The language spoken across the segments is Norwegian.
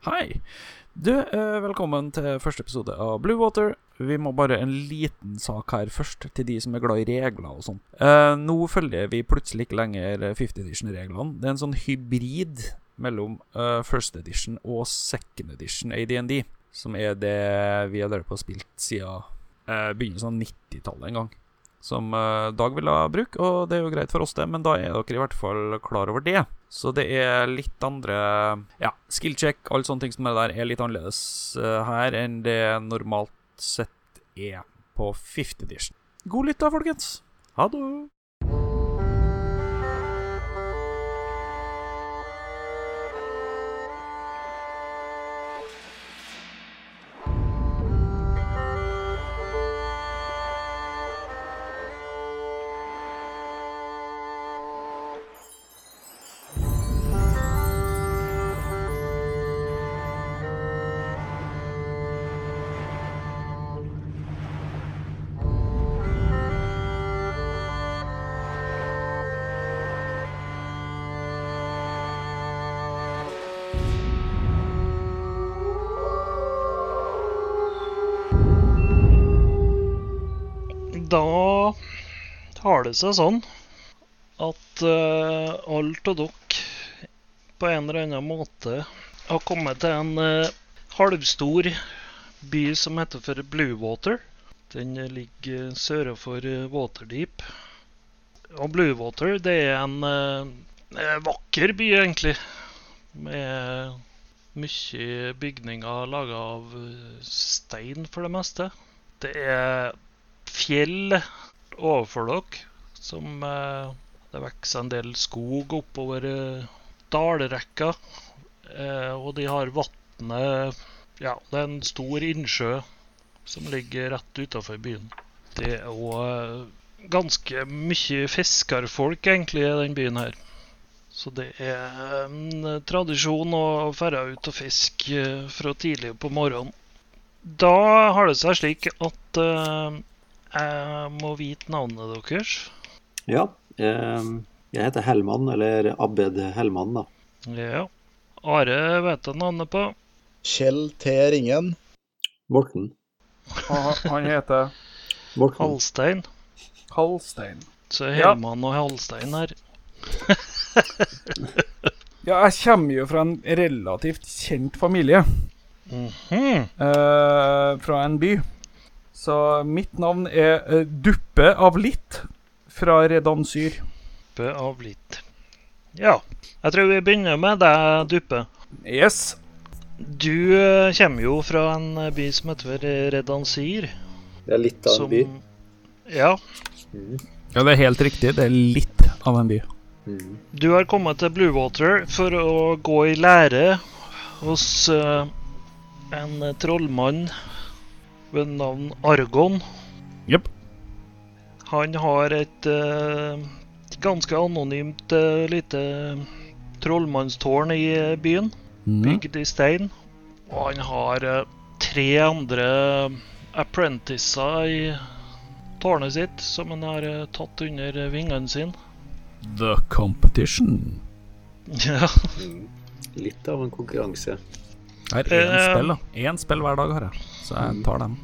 Hei. Du, eh, velkommen til første episode av Blue Water. Vi må bare en liten sak her først, til de som er glad i regler og sånn. Nå følger vi plutselig ikke lenger 50 edition-reglene. Det er en sånn hybrid mellom eh, first edition og second edition ADND, som er det vi har drevet på og spilt siden begynnelsen av 90-tallet en gang. Som Dag ville bruk, og det er jo greit for oss, det, men da er dere i hvert fall klar over det. Så det er litt andre Ja, skill check, alle sånne ting som er der, er litt annerledes uh, her enn det normalt sett er på 50 edition. God lytt da, folkens. Ha det. Det seg sånn at uh, alle av dere på en eller annen måte har kommet til en uh, halvstor by som heter for Bluewater. Den ligger sør for uh, Waterdeep. Og Bluewater det er en uh, vakker by, egentlig. Med mye bygninger laga av stein, for det meste. Det er fjell overfor dere. Som eh, Det vokser en del skog oppover eh, dalrekka. Eh, og de har vannet Ja, det er en stor innsjø som ligger rett utafor byen. Det er òg ganske mye fiskerfolk egentlig i den byen her. Så det er en tradisjon å dra ut og fiske fra tidlig på morgenen. Da har det seg slik at jeg må vite navnet deres. Ja. Eh, jeg heter Hellmann, eller Abed Hellmann, da. Ja. Are vet jeg navnet på. Kjell T. Ringen. Morten. Han, heter Morten. Halstein. Halstein. Så Ja. Hellmann og Halstein her. Ja, jeg kommer jo fra en relativt kjent familie. Mhm. eh, fra en by. Så mitt navn er eh, Duppe av Litt fra Redansyr. Duppe av litt. Ja. Jeg tror vi begynner med deg, Duppe. Yes. Du eh, kommer jo fra en eh, by som heter Redansyr. Det er litt av en by. Ja. Ja, det er helt riktig. Det er litt av en by. Mm. Du har kommet til Bluewater for å gå i lære hos uh, en eh, trollmann ved navn Argon. Jepp. Han har et eh, ganske anonymt eh, lite trollmannstårn i eh, byen, Mm. bygd i stein. Og han har tre andre apprenticer i tårnet sitt som han har tatt under vingene sine. The competition. Ja. Litt av en konkurranse. Det er én spill, da. Én spill hver dag har jeg, så jeg tar dem.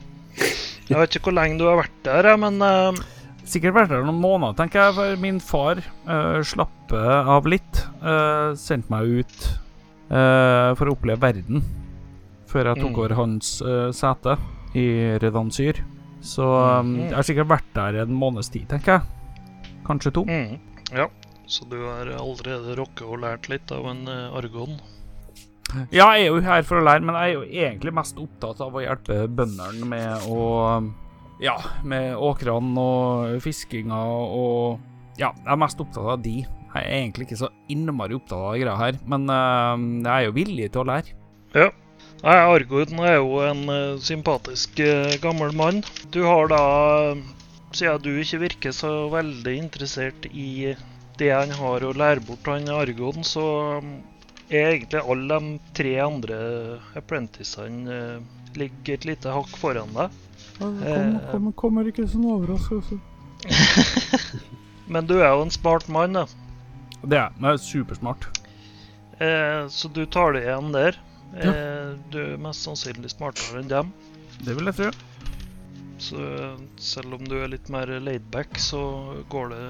Jeg vet ikke hvor lenge du har vært der, men eh, Sikkert vært der noen måneder, tenker jeg. For min far uh, slappe av litt. Uh, sendte meg ut uh, for å oppleve verden. Før jeg tok Mm. over hans uh, sete i Redansyr. Så um, Mhm. jeg har sikkert vært der en måneds tid, tenker jeg. Kanskje to. mm, Ja. Så du har allerede rocka og lært litt av en argon? Ja, jeg er jo her for å lære, men jeg er jo egentlig mest opptatt av å hjelpe bøndene med å Ja, med åkrene og fiskinga og Ja, jeg er mest opptatt av de. Jeg er egentlig ikke så innmari opptatt av greia her, men eh, jeg er jo villig til å lære. Ja. Nei, Argon er jo en eh, sympatisk eh, gammel mann. Du har da, siden du ikke virker så veldig interessert i det han har å lære bort, han Argon, så mm, er egentlig alle de tre andre apprenticene ligger et lite hakk foran deg. Kommer, kommer ikke som overraskelse. Men du er jo en smart mann, da. Det er jeg. Er supersmart. Eh, så du tar det igjen der. Eh, Du er mest sannsynlig smartere enn dem. Det vil jeg tro. Så selv om du er litt mer laidback, så går det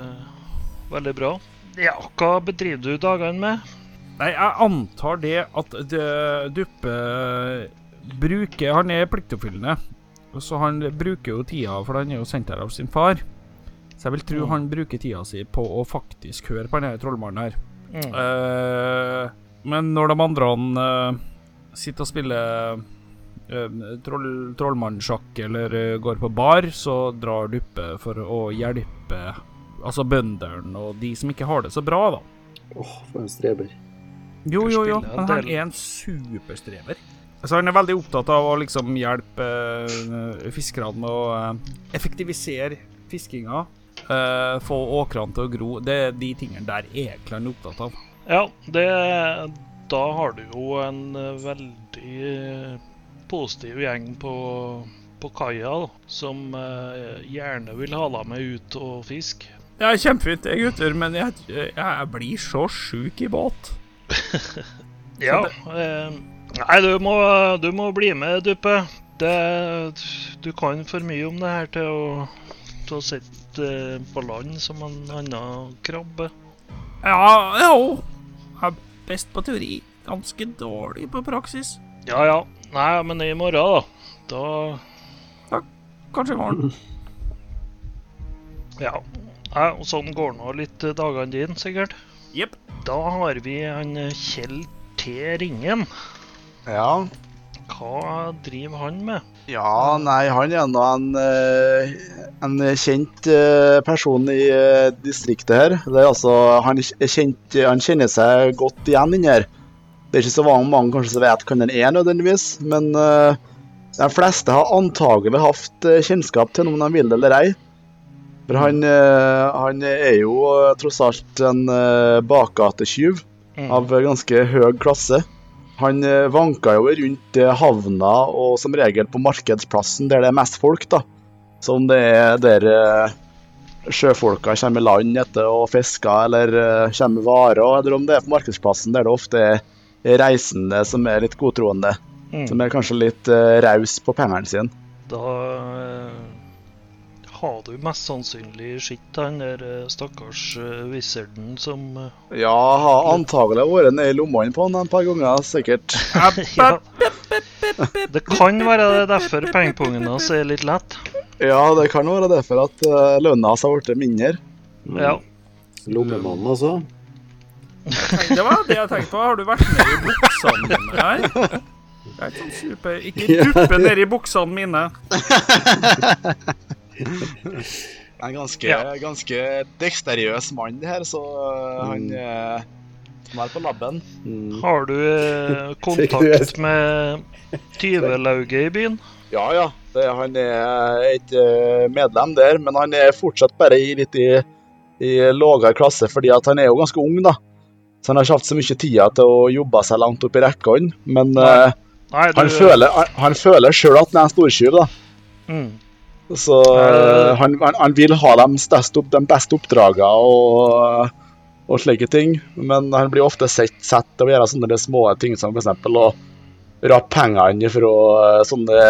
veldig bra. Ja, hva bedriver du dagene med? Nei, jeg antar det at det- Duppe bruker Han er pliktoppfyllende. Så han bruker jo tida, for han er jo sendt her av sin far. Så jeg vil tro Mm. han bruker tida si på å faktisk høre på denne trollmannen her. Mm. Eh, men når de andre eh, sitter og spiller uh, troll, trollmannsjakk eller eh, går på bar, så drar Duppe for å hjelpe altså bøndene og de som ikke har det så bra, da. Åh, for en streber. Jo, jo, jo, men han er en superstrever. Så han er veldig opptatt av å liksom hjelpe uh, fiskerne med å uh, effektivisere fiskinga. Uh, få åkrene til å gro. Det er de tingene der egentlig han er opptatt av. Ja, det Da har du jo en veldig positiv gjeng på, på kaia, som gjerne vil ha deg med ut og fiske. Ja, kjempefint det, gutter, men jeg, jeg blir så sjuk i båt. Ja. Eh, nei, du må, du må bli med, Duppe. Det, du kan for mye om det her til å, til å sitte eh, på land som en annen krabbe. Ja, jo. Jeg er best på teori. Ganske dårlig på praksis. Ja ja. Nei, men i morgen, da. Da Ja, Kanskje i morgen. Ja. Nei, og sånn går nå litt eh, dagene dine, sikkert. Jepp. Da har vi han eh, Kjell T. Ringen. Ja. Hva driver han med? ja, nei, han er nå en, eh, en kjent eh, person i eh, distriktet her. Det er altså, han, er kjent, han kjenner seg godt igjen inni her. Det er ikke så mange, kanskje som vet hvem han er nødvendigvis, men uh, de fleste har antagelig hatt kjennskap til noen de vil eller ei. For han, uh, han er jo tross alt en uh, bakgatetyv Mm. av ganske høy klasse. Han eh, vanka jo rundt eh, havna og som regel på markedsplassen der det er mest folk, da. Som det er der eh, sjøfolka kommer i land etter å fiske eller kommer med varer, eller om det er på markedsplassen der det ofte er reisende som er litt godtroende. Mm. Som er kanskje litt uh, raus på pengene sine. Da har du mest sannsynlig sett han der eh, stakkars uh, wizarden som eh, Ja, har antagelig vært nede i lommene på han et par ganger, sikkert. Ja. Det kan være det derfor pengepungen hans er litt lett. Ja, det kan være derfor at uh, lønna hans har blitt mindre. Mm. Ja. Lommemannen, altså. Det var det jeg tenkte på. Har du vært nede i buksene mine her? Jeg er sånn super Ikke duppe nedi i buksene mine. En ganske, Ja. ganske deksteriøs mann, det her, så uh, han uh, er på labben. Mm. Har du eh, kontakt med tyvelauget i byen? Ja, ja. Det, han er ikke uh, medlem der, men han er fortsatt bare i litt i, i lavere klasse, fordi at han er jo ganske ung, da. Så han har ikke hatt så mye tid til å jobbe seg langt opp i rekkene. Men Nei. Nei, du han, han, han føler sjøl at han er en stortyv, da. mm. Så uh, han, han, han vil ha de opp, de beste oppdragene og, og slike ting. Men han blir ofte sett, sett til å gjøre sånne små ting som f.eks. å rape pengene fra, eh, sånne,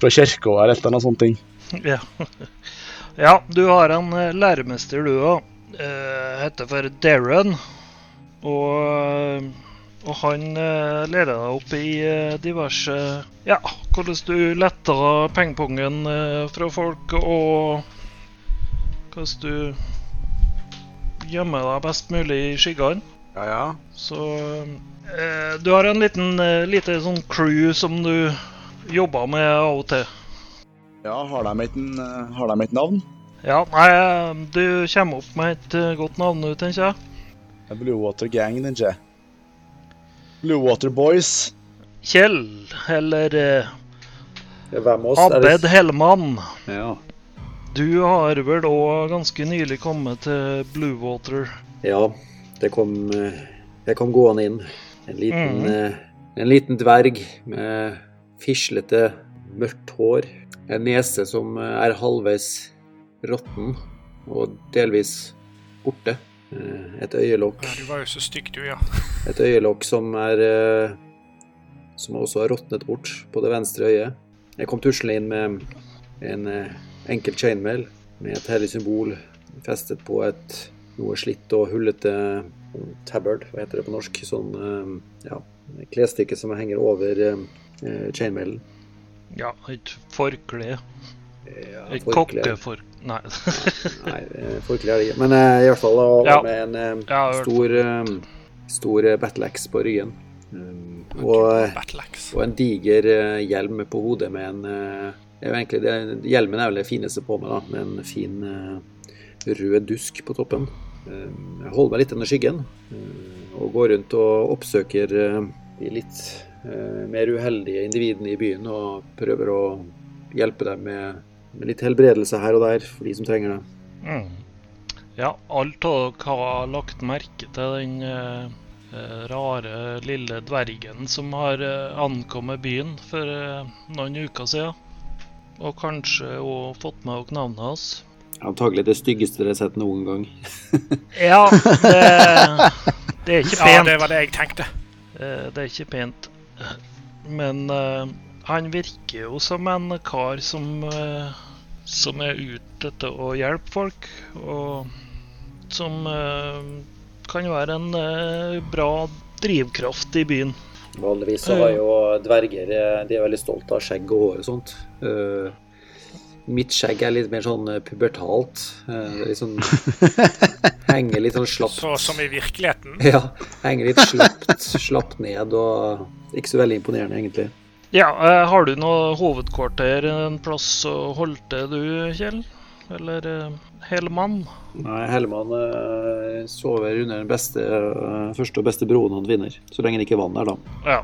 fra kirka eller et eller annet sånt. ting. Ja. ja, du har en eh, læremester, du òg. Uh, heter for Darren. Og, og han uh, leder deg opp i eh, diverse Ja, hvordan du letter pengepungen eh, fra folk, og hvordan du gjemmer deg best mulig i skyggene. Ja, ja. Så eh, du har en liten eh, lite sånn crew som du jobber med av og til. ja har, de et, eh, har de et navn? Ja, nei, eh, du kommer opp med et eh, godt navn tenker jeg. Det blir Water Gang, den ikke? Blue Water Boys. Kjell, eller eh, Hvem oss Abed det? Hellmann. Ja. Du har vel òg ganske nylig kommet til Bluewater. ja, det kom eh, Jeg kom gående inn. En liten, eh, en liten dverg med fislete, mørkt hår. En nese som eh, er halvveis råtten og delvis borte. Eh, Et øyelokk Ja, du var jo så stygg, du, ja. Et øyelokk som er eh, som også har råtnet bort på det venstre øyet. Jeg kom tuslende inn med en eh, enkel chainmail med et hellig symbol festet på et noe slitt og hullete tabard, hva heter det på norsk? Sånn eh, ja, klesstykke som henger over chainmailen. Ja, et forkle. Ja, Et forkle. kokkefor... Nei. Nei, forkle er det ikke. Men i hvert fall da, med en Ja, stor, stor battleaxe på ryggen. Um, og, eh, og en diger eh, hjelm på hodet med en eh, det er jo egentlig det, Hjelmen er vel det fineste på meg, da, med en fin rød dusk på toppen. Jeg holder meg litt under skyggen og går rundt og oppsøker de litt mer uheldige individene i byen og prøver å hjelpe dem med, med litt helbredelse her og der for de som trenger det. Mm. Ja, alt av dere har lagt merke til den eh, eh, rare lille dvergen som har eh, ankommet byen for eh, noen uker siden. Og kanskje òg fått med dere navnet hans. Antagelig det styggeste dere har sett noen gang. Ja, det, det er ikke pent. Ja, det var det jeg tenkte. Eh, Det er ikke pent. Men eh, han virker jo som en kar som, eh, som er ute etter å hjelpe folk, og som eh, kan være en eh, bra drivkraft i byen. Vanligvis så har jo dverger eh, De er veldig stolte av skjegg og hår og sånt. Uh, mitt skjegg er litt mer sånn eh, pubertalt. Uh, litt sånn Henger litt sånn slapt. Så som i virkeligheten. Ja, henger litt slapt, slapt ned og ikke så veldig imponerende, egentlig. Ja, eh, har du noe hovedkvarter en plass å holde til du, Kjell? Eller uh, Hellemann? Nei, Hellemann eh, sover under den beste, eh, første og beste broen han vinner. Så lenge det ikke er vann der, da. Ja.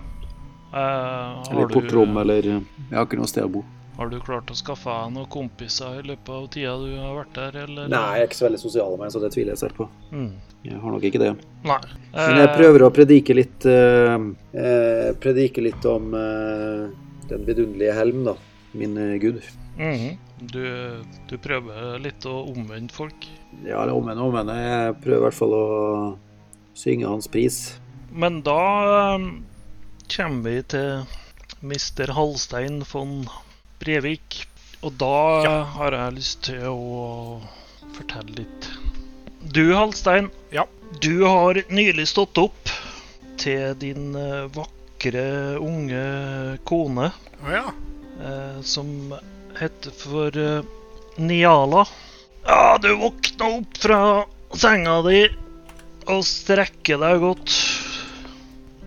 Eh, Eller portrom, du, eller Jeg har ikke noe sted å bo. Har du klart å skaffe deg noen kompiser i løpet av tida du har vært der, eller? Nei, jeg er ikke så veldig sosial med så det tviler jeg selv på. Mm. Jeg har nok ikke det. Nei. Men jeg Eh, prøver å predike litt eh, eh, Predike litt om eh, den vidunderlige helm, da. Min eh, gud. -hmm. du, du prøver litt å omvende folk. Ja, eller omvende, og omvende. Jeg prøver i hvert fall å synge hans pris. Men da eh, kommer vi til Mr. Halstein von Brevik. Og da Ja. har jeg lyst til å fortelle litt. Du, Halstein. Ja. Du har nylig stått opp til din eh, vakre, unge kone, ja. eh, som heter for eh, Niala. Ja, du våkna opp fra senga di og strekker deg godt.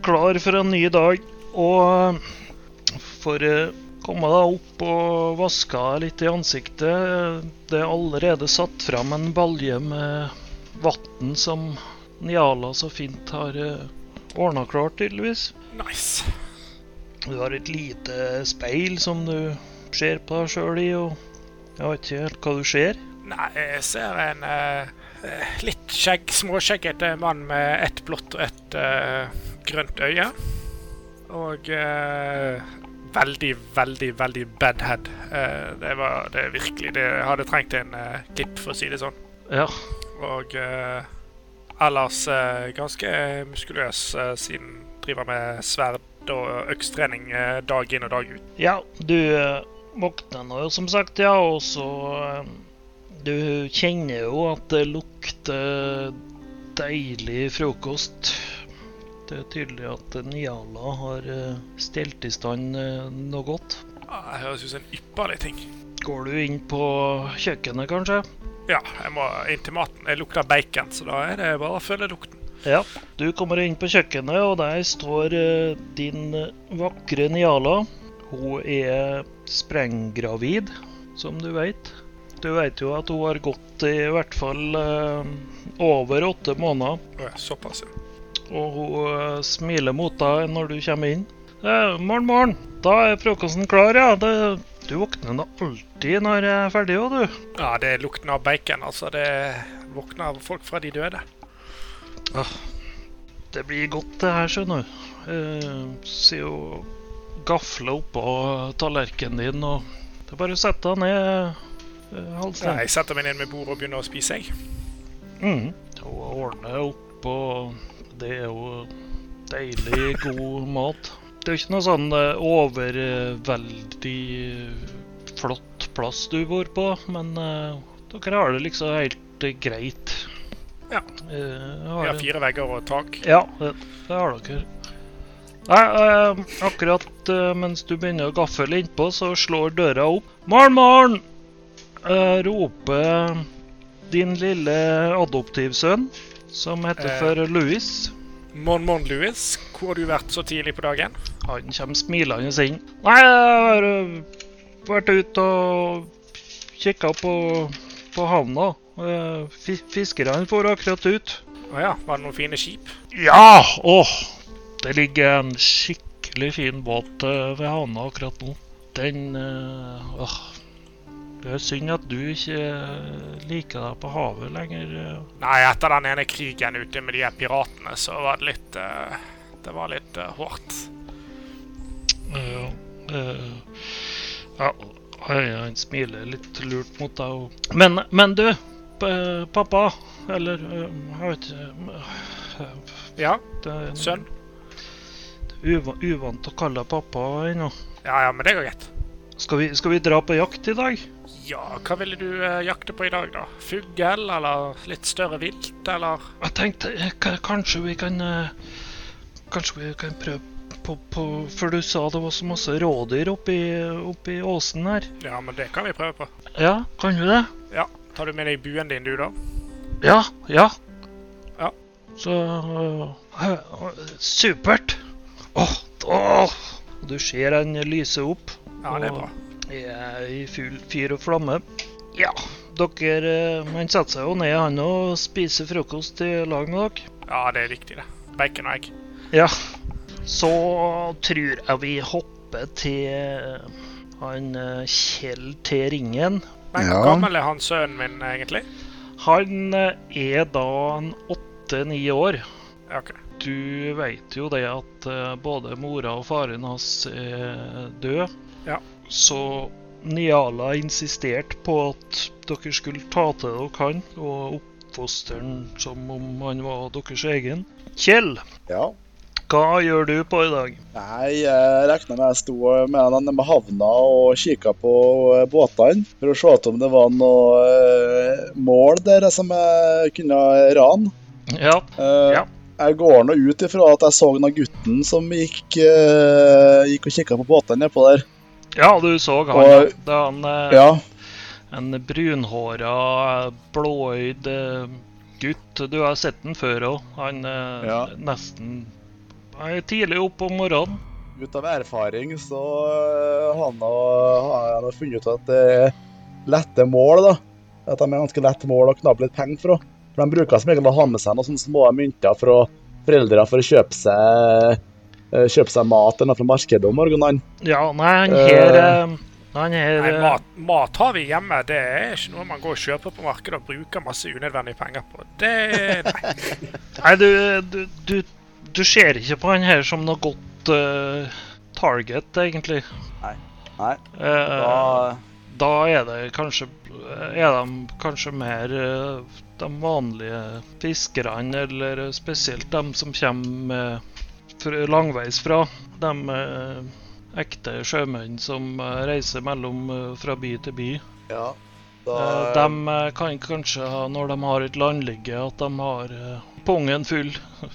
Klar for en ny dag. Og eh, for eh, komme deg opp og vaske deg litt i ansiktet. Det er allerede satt fram en balje med vann som Niala så fint har uh, ordna klart, tydeligvis. Nice. Du har et lite speil som du ser på deg sjøl i, og jeg vet ikke helt hva du ser. Nei, jeg ser en eh, eh, litt skjegg, småskjeggete mann med ett blått og ett uh, grønt øye. Og eh, veldig, veldig, veldig bad head. Eh, det var det virkelig Det hadde trengt en uh, klipp, for å si det sånn. Ja. Og uh, ellers eh, ganske muskuløs, eh, siden driver med sverd og økstrening eh, dag inn og dag ut. Ja, du eh, våkner nå som sagt, ja, og så eh, Du kjenner jo at det lukter deilig frokost. Det er tydelig at Niala har eh, stelt i stand eh, noe godt. Ja, Det høres ut som en ypperlig ting. Går du inn på kjøkkenet, kanskje? Ja, jeg må inn til maten. Jeg lukter bacon, så da er det bare å følge lukten. Ja. Du kommer inn på kjøkkenet, og der står eh, din eh, vakre Niala. Hun er sprenggravid, som du vet. Du vet jo at hun har gått i hvert fall eh, over åtte måneder. Såpass, ja. Og hun eh, smiler mot deg når du kommer inn. Eh, morgen, morgen. Da er frokosten klar, ja. Det, du våkner da alltid når jeg er ferdig, jo, du. Ja, det er lukten av bacon, altså. Det våkner folk fra de døde. Det blir godt, det her, skjønner du. Eh, Sier hun gafler oppå tallerkenen din, og det er bare å sette deg ned, Halsen. Ja, jeg setter meg ned med bordet og begynner å spise, jeg. Mm. Og ordner opp, og det er jo deilig god mat. det er jo ikke noe sånn eh, overveldig flott plass du bor på, men eh, dere har det liksom helt eh, greit. Ja. Eh, Vi har fire vegger og tak. Ja, det, det har dere. Nei, eh, akkurat eh, mens du begynner å gaffe innpå, så slår døra opp. Morn, morn! Eh, roper din lille adoptivsønn, som heter Eh. for Louis. Mon Mon Louis, hvor har du vært så tidlig på dagen? Han kommer smilende inn. Nei, jeg har øh, vært ute og kikka på, på havna. Eh, fi- Fiskerne får akkurat ut. Å ja, var det noen fine skip? Ja! Åh! Det ligger en skikkelig fin båt eh, ved havna akkurat nå. Den eh, åh. Det er synd at du ikke eh, liker deg på havet lenger. eh. Nei, etter den ene krigen ute med de piratene, så var det litt eh, Det var litt hårdt. Ja, ja han, smiler litt lurt mot deg. og- Men, men du, pappa Eller jeg vet ikke Ja? Ja, Det er sønn? uvant å kalle deg pappa ennå. Ja ja, men det går greit. Skal vi, skal vi dra på jakt i dag? Ja, hva ville du eh, jakte på i dag, da? Fugl, eller litt større vilt, eller? Jeg tenkte eh, kanskje vi kan eh, Kanskje vi kan prøve på, på For du sa det var så masse rådyr oppi, oppi åsen her. Ja, men det kan vi prøve på. Ja, kan du det? Ja, Tar du med deg buen din, du, da? Ja, ja. Ja. Så øh, Supert! Åh, åh. Du ser den lyse opp. Ja, det er bra. Er i full fyr og flamme. Ja, dere Han setter seg jo ned, han, og spiser frokost i lag med dere. Ja, det er riktig, det. Bacon og egg. Ja. Så tror jeg vi hopper til han øh, Kjell T. Ringen. Men Ja. gammel er han sønnen min, egentlig? Han er da en åtte-ni år. Ja, ok. Du vet jo det at eh, både mora og faren hans er død. Ja. Så Niala insisterte på at dere skulle ta til dere han og oppfostre han som om han var deres egen. Kjell, Ja. hva gjør du på i dag? Nei, jeg regna med jeg sto med han med havna og kikka på eh, båtene for å se om det var noe eh, mål der som jeg kunne rane. Ja, Uh, Ja. Jeg går nå ut ifra at jeg så den gutten som gikk, uh, gikk og kikka på båtene nedpå der. Ja du så han. Og- Det er en, eh, Ja. en brunhåra, blåøyd eh, gutt. Du har sett den før òg. Han er Ja. nesten Han er tidlig opp om morgenen. Ut av erfaring så eh, har han har jeg funnet ut at det er lette mål, da. At de er ganske lette mål å knabbe litt penger fra. For de bruker som regel å ha med seg noen sånne små mynter fra foreldre for å kjøpe seg, eh, kjøpe seg mat eller noe fra markedet om morgenen. Ja, nei, han Eh. her Uh, Han her Nei, eh, mat, mat har vi hjemme. Det er ikke noe man går og kjøper på markedet og bruker masse unødvendige penger på. Det Nei. Nei, du, du, du, du ser ikke på han her som noe godt uh, target, egentlig. Nei. nei. Da, da er det kanskje Er de kanskje mer eh, de vanlige fiskerne, eller spesielt de som kommer eh, fra- langveis fra. De eh, ekte sjømenn som eh, reiser mellom eh, fra by til by. ja. Da, De kan kanskje ha, når de har et landligge, at de har pungen full.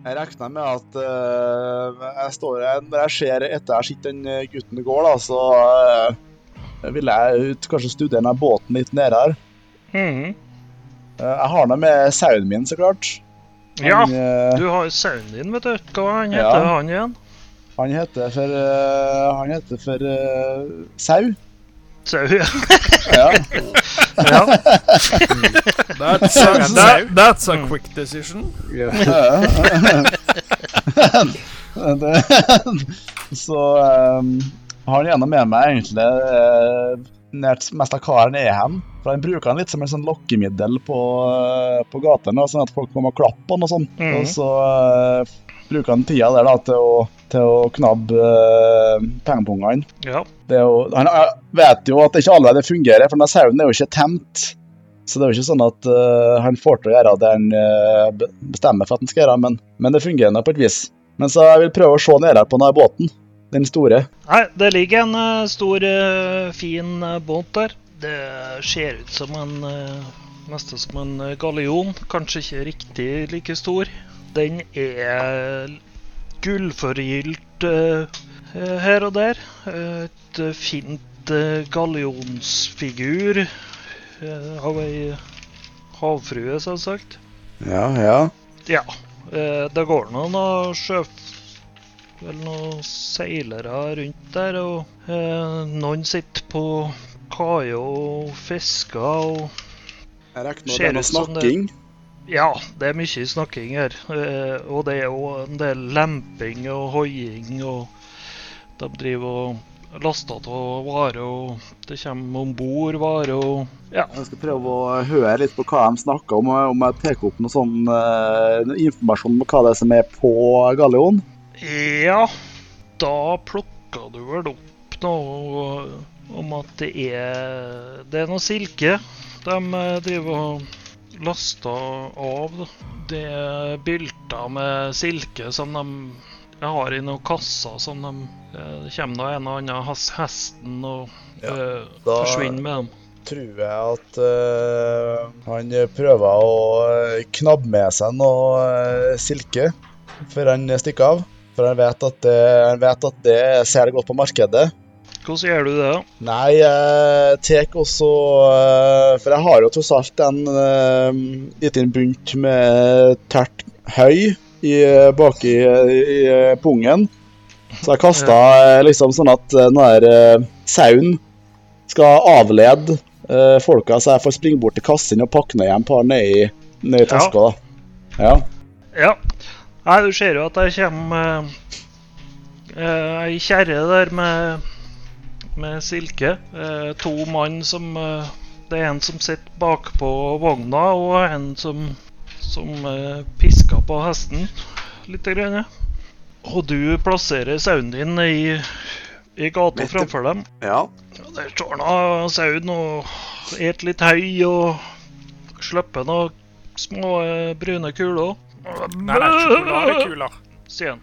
Jeg regner med at eh, jeg står her Når jeg ser etter jeg sitter den gutten gutten går, da, så uh, vil jeg ut, kanskje studere den båten litt nærmere. her Eh, jeg har den med sauen min, så klart. Ja, Han, ja, du har jo sauen din, vet du. Hva han Ja. heter han igjen? han heter for uh, Han heter for uh, Sau. Sau, ja. Ja. ja. That's, a, that, that's a quick decision. det, så um, har han gjennom med meg egentlig uh, nært mest av hva han er hen. For Han bruker han litt som en sånn lokkemiddel på, uh, på gatene, sånn at folk kommer og klapper han og sånn. Mm. Og så uh, bruker han tida der da til å, til å knabbe uh, pengepungene. ja. Jo, han vet jo at det ikke allerede fungerer, for denne sauen er jo ikke tent. Så det er jo ikke sånn at uh, han får til å gjøre det han bestemmer for at han skal gjøre, men, men det fungerer nå på et vis. Men så jeg vil prøve å se ned her på denne båten. Den store. Nei, det ligger en uh, stor, uh, fin eh, båt der. Det ser ut som en uh, Nesten som en eh, gallion. Kanskje ikke riktig like stor. Den er gullforgylt eh, eh, her og der. Et eh, fint uh, gallionsfigur eh, av ei havfrue, selvsagt. Ja, ja. Ja. eh, det går nå noen sjøf... Vel noen seilere rundt der, og eh, noen sitter på kaia og fisker og Jeg regner med det er noe ut det- snakking. Ja, det er mye snakking her. Eh, og det er jo en del lemping og hoiing, og de driver og laster av varer, og det kommer om bord varer og Ja. Jeg skal prøve å høre litt på hva de snakker om, om jeg tar opp noe sånn eh, informasjon om hva det er som er på Galleon. Ja, da plukker du vel opp noe om at det er Det er noe silke de eh, driver og laster av. Det er bylter med silke som de jeg har i noen kasser som de eh, kommer da en og annen has- hesten og Ja, eh, forsvinner med dem. Da Tror jeg at eh, han prøver å eh, knabbe med seg noe eh, silke før han stikker av. For han vet at det, han vet at det selger godt på markedet. Hvordan gjør du det? da? Nei, jeg tar også eh, For jeg har jo tross alt en uh, liten bunt med tært høy i, bak i, i eh, pungen. Så jeg kasta eh, liksom sånn at eh, den der sauen skal avlede eh, folka, så jeg får springe bort til kassen og pakke ned igjen par ned i, ned taska. Ja. Ja. Nei, du ser jo at det kommer uh, ei kjerre der med, med silke. Eh, to mann som eh, Det er en som sitter bakpå vogna, og en som, som eh, pisker på hesten litt. Grann. Og du plasserer sauen din i, i gata Midt framfor dem. ja. Og der står nå sauen og et litt høy og slipper noen små eh, brune kuler. Nei, det er sjokoladekuler. Sier han.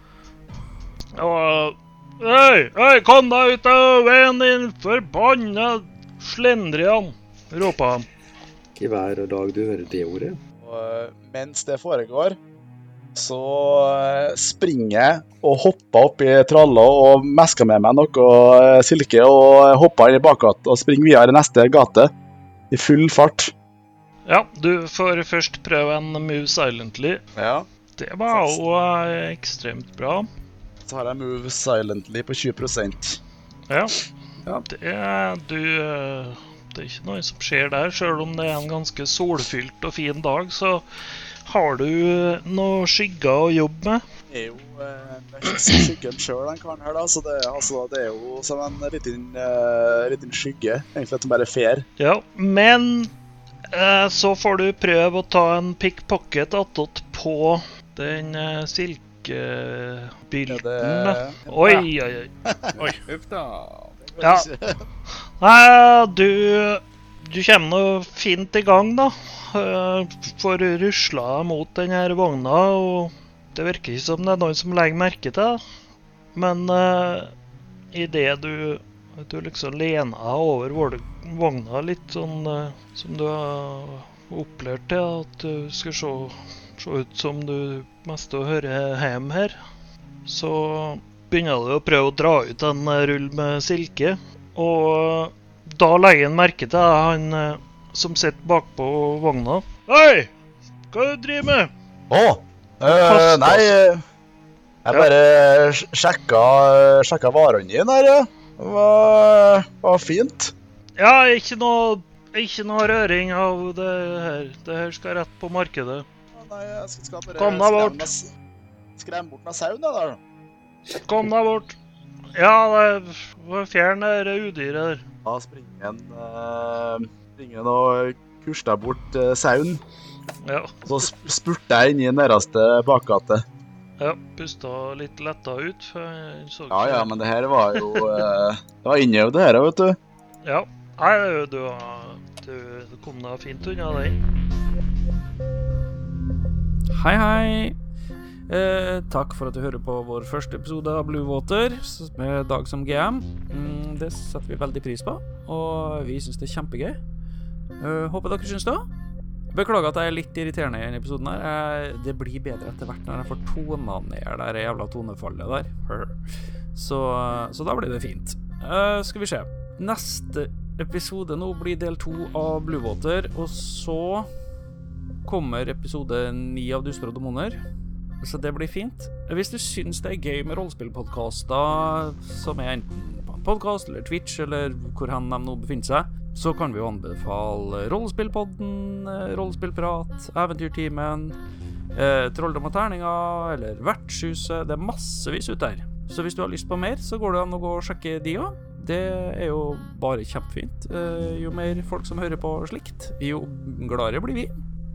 Og Hei, hei, kom deg ut av veien, din forbanna slendrian! ropa han. Ikke hver dag du hører det ordet. Og eh, mens det foregår, så eh, springer jeg og hopper opp i tralla og mesker med meg noe eh, silke og hopper inn i bakgata og springer videre i neste gate i full fart. Ja, du får først prøve en move silently. Ja. Det var jo ekstremt bra. Så har jeg move silently på 20% Ja. Ja. Det er du eh, Det er ikke noe som skjer der. Selv om det er en ganske solfylt og fin dag, så har du noe skygger å jobbe med. Det er jo eh, skyggen sjøl, den karen her, da. Så det, altså, det er jo som en liten, uh, liten skygge. Egentlig at den bare fer. Ja, men eh, så får du prøve å ta en pickpocket attåt på den eh, silkebilden. Da. Oi, Oi, oi, oi. Uff da. Ja. Nei, du Du kommer nå fint i gang, da. Eh, Får rusla mot den her vogna, og det virker ikke som det er noen som legger merke til det. Men uh, idet du du liksom lener deg over vogna litt sånn uh, som du har opplært til, at du skal se, se ut som du mest hører hjemme her, så begynner du å prøve å dra ut en eh, rull med silke. Og da legger han merke til han eh, som sitter bakpå vogna. Hei! Hva du driver med? Å! Øh, nei eh, Jeg bare ja. sjekka, sjekka varene dine her, ja. Det var, var fint. Ja, ikke noe, ikke noe røring av det her. Det her skal rett på markedet. Nei, jeg skal, bare Kom deg bort. skremme s- Skremme bort noen sauen, da. da. Kom deg bort. Ja, fjern det udyret der. Da springer en uh, springer og kurser bort uh, sauen. Ja, så sp- spurter jeg inn i nærmeste bakgate. ja pusta litt letta ut. for jeg så Ja ikke- ja, men det her var jo uh, Det var innøvd, det her, vet du. Ja. Nei, du, du, du, du kom deg fint unna den. Hei, hei. Eh, takk for at du hører på vår første episode av Blue Water med Dag som GM. Mm, det setter vi veldig pris på, og vi syns det er kjempegøy. Eh, håper dere syns det. Beklager at jeg er litt irriterende i denne episoden. her Eh, Det blir bedre etter hvert når jeg får tona ned det jævla tonefallet der. Så, så da blir det fint. Eh, skal vi se. Neste episode nå blir del to av Blue Water, og så kommer episode ni av Duster og demoner. Så det blir fint. Hvis du syns det er gøy med rollespillpodkaster, som er enten på en podkast eller Twitch eller hvor hen de nå befinner seg, så kan vi jo anbefale Rollespillpodden, eh, Rollespillprat, Eventyrtimen, eh, Trolldom og terninger eller Vertshuset. Det er massevis ut der. Så hvis du har lyst på mer, så går det an å gå og sjekke de òg. Det er jo bare kjempefint. Eh, jo mer folk som hører på slikt, jo gladere blir vi.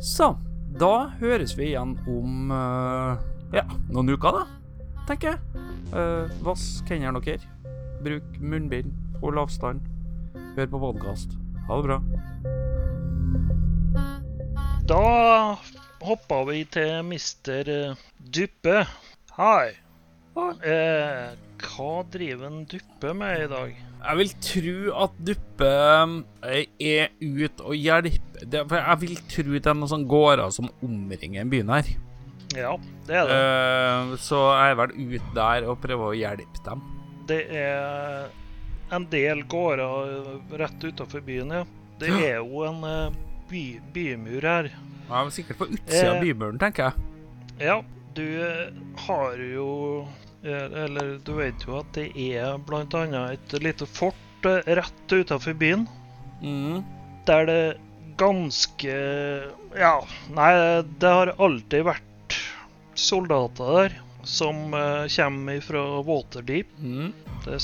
Så da høres vi igjen om uh, ja, noen uker, da, tenker jeg. Uh, vask hendene deres. Bruk munnbind. Hold avstand. Hør på podkast. Ha det bra. Da hoppa vi til mister eh, Duppe. Hei. Eh, hva driver en Duppe med i dag? Jeg vil tro at Duppe eh, er ute og hjelper det, For jeg vil tro det er noen sånne gårder som omringer byen her. Ja, det er det. Eh, så jeg er vel ute der og prøver å hjelpe dem. Det er en del gårder rett utafor byen, ja. Det er jo en eh, by, bymur her. Ja, er sikkert på utsida av Eh. bymuren, tenker jeg. Ja, du har jo Eller du vet jo at det er annet et lite fort eh, rett utafor byen. Mm. Der det ganske Ja, nei, det har alltid vært soldater der som uh, kommer fra Waterdeep. Mm. Det er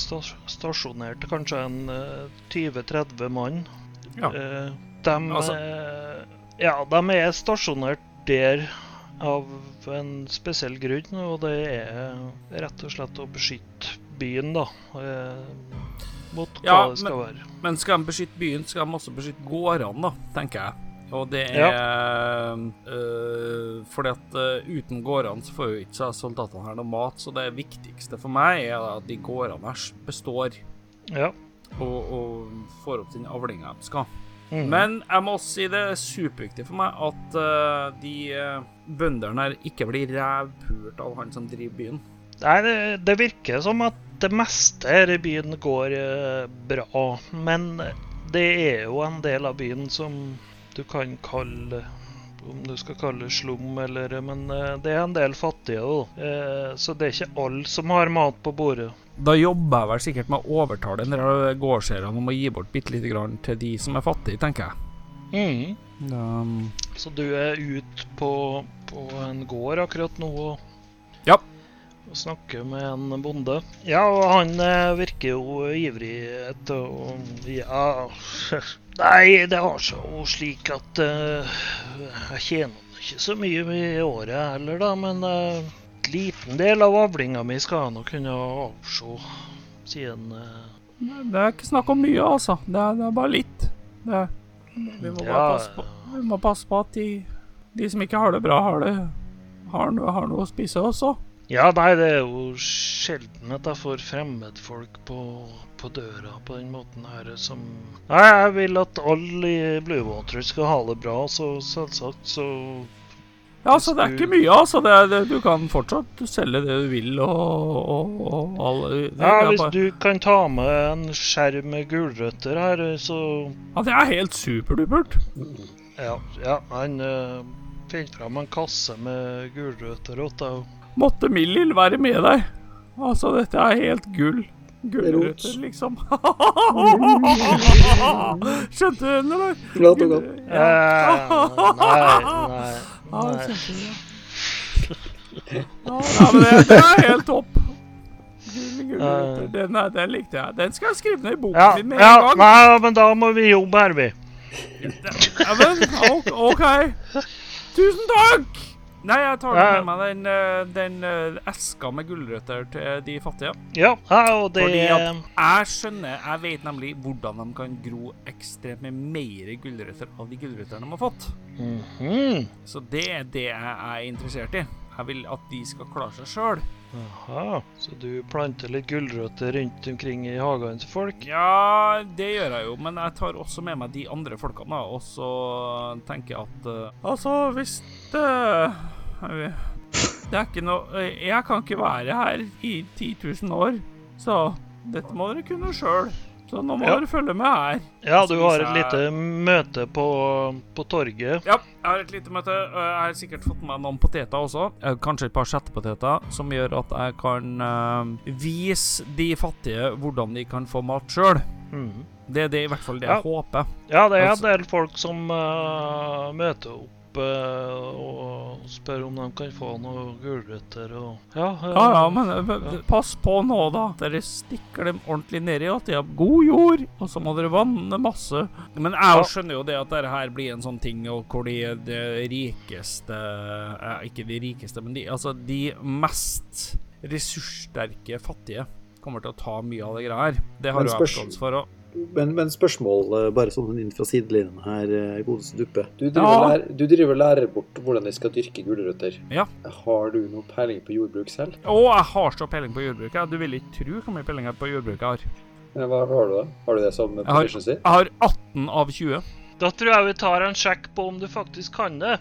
stasjonert kanskje en uh, 20-30 mann. Ja. Uh, de, Altså- eh, ja, de er stasjonert der av en spesiell grunn, og det er rett og slett å beskytte byen, da. Eh, mot hva Ja, det skal være. Men skal de beskytte byen, skal de også beskytte gårdene, da, tenker jeg. Og det er Ja. øh, Fordi at øh, uten gårdene så får jo ikke soldatene her noe mat, så det viktigste for meg er at de gårdene her består Ja. og, og får opp den avlinga de skal. Mhm. Men jeg må også si det er superviktig for meg at uh, de uh, bøndene her ikke blir rævpult av han som driver byen. Nei, det, det virker som at det meste her i byen går uh, bra. Men det er jo en del av byen som du kan kalle Om du skal kalle det slum, eller Men eh, det er en del fattige, da. Eh, så det er ikke alle som har mat på bordet. Da jobber jeg vel sikkert med å overtale en del gårdseierne om å gi bort bitte lite grann til de som er fattige, tenker jeg. Um, Så du er ute på, på en gård akkurat nå og, Ja. Og snakker med en bonde. Ja, og han eh, virker jo ivrig etter å Ja Nei, det har seg jo slik at uh, jeg tjener ikke så mye i året heller, da, men en en liten del av avlinga mi skal jeg nok kunne avse, sier han. eh. det er ikke snakk om mye, altså. Det er, det er bare litt. Det er, vi, må bare Ja, passe på, vi må passe på at de, de som ikke har det bra, har, det, har, noe, har noe å spise også. Ja, nei, det er jo sjelden at jeg får fremmedfolk på, på døra på den måten her som Nei, jeg vil at alle i Bluewater skal ha det bra, så selvsagt så Ja, altså, det er ikke mye, altså. Det er, det, du kan fortsatt selge det du vil, og, og, og alle det, Ja, hvis bare, du kan ta med en skjerm med gulrøtter her, så ja, det er helt superdupert. Ja, ja han øh, finner fram en kasse med gulrøtter til deg. Måtte Millil være med deg. Altså, dette er helt gull. Gulrøtter, liksom. Skjønte du den, eller? Ja, godt. Eh, nei, nei, Ja, nei. Ja, men det, det er helt topp. Gull. Den, er- den likte jeg. Den skal jeg skrive ned i boken Ja, din med ja, en gang. nei, men da må vi jobbe her, vi. Ja, men, OK. Tusen takk! Nei, jeg tar med meg den, eh, den eh, eska med gulrøtter til de fattige. Ja, og det Fordi jeg skjønner Jeg vet nemlig hvordan de kan gro ekstremt med mer gulrøtter av de gulrøttene de har fått. Mhm. Så det er det jeg er interessert i. Jeg vil at de skal klare seg sjøl. Aha, så du planter litt gulrøtter rundt omkring i hagene til folk? Ja, det gjør jeg jo, men jeg tar også med meg de andre folkene, da. Og så tenker jeg at uh, Altså, hvis det Det er ikke noe Jeg kan ikke være her i 10 000 år, så dette må dere kunne sjøl. Så nå må Ja. dere følge med her. Ja, du har et lite møte på, på torget. Ja, jeg har et lite møte. Jeg har sikkert fått med noen poteter også. Eh, Kanskje et par settepoteter, som gjør at jeg kan uh, vise de fattige hvordan de kan få mat sjøl. Mm. Det er i hvert fall det Ja. jeg håper. Ja, det er en Altså- del folk som uh, møter opp eh, og spør om de kan få noe gulrøtter og Ja, eh, Ja, ja, men pass på nå, da. Dere stikker dem ordentlig nedi, at de har god jord, og så må dere vanne masse. Men jeg Ja. skjønner jo det at dette her blir en sånn ting og hvor de, de rikeste eh, Ikke de rikeste, men de, altså de mest ressurssterke fattige kommer til å ta mye av det greia her. Det har du jo forståelse for. Og, Men, men spørsmål eh, bare sånn inn fra sidelinjen her, eh, godeste duppe. Du driver, Ja. lærer, du driver lærer bort hvordan de skal dyrke gulrøtter. Ja. Har du noe peiling på jordbruk selv? Å, jeg har så peiling på jordbruk. Du vil ikke tro hvor mye peiling jeg på jordbruk jeg har. Hva har du da? Har du det som position proficiency? Jeg har 18 av 20. Da tror jeg vi tar en sjekk på om du faktisk kan det.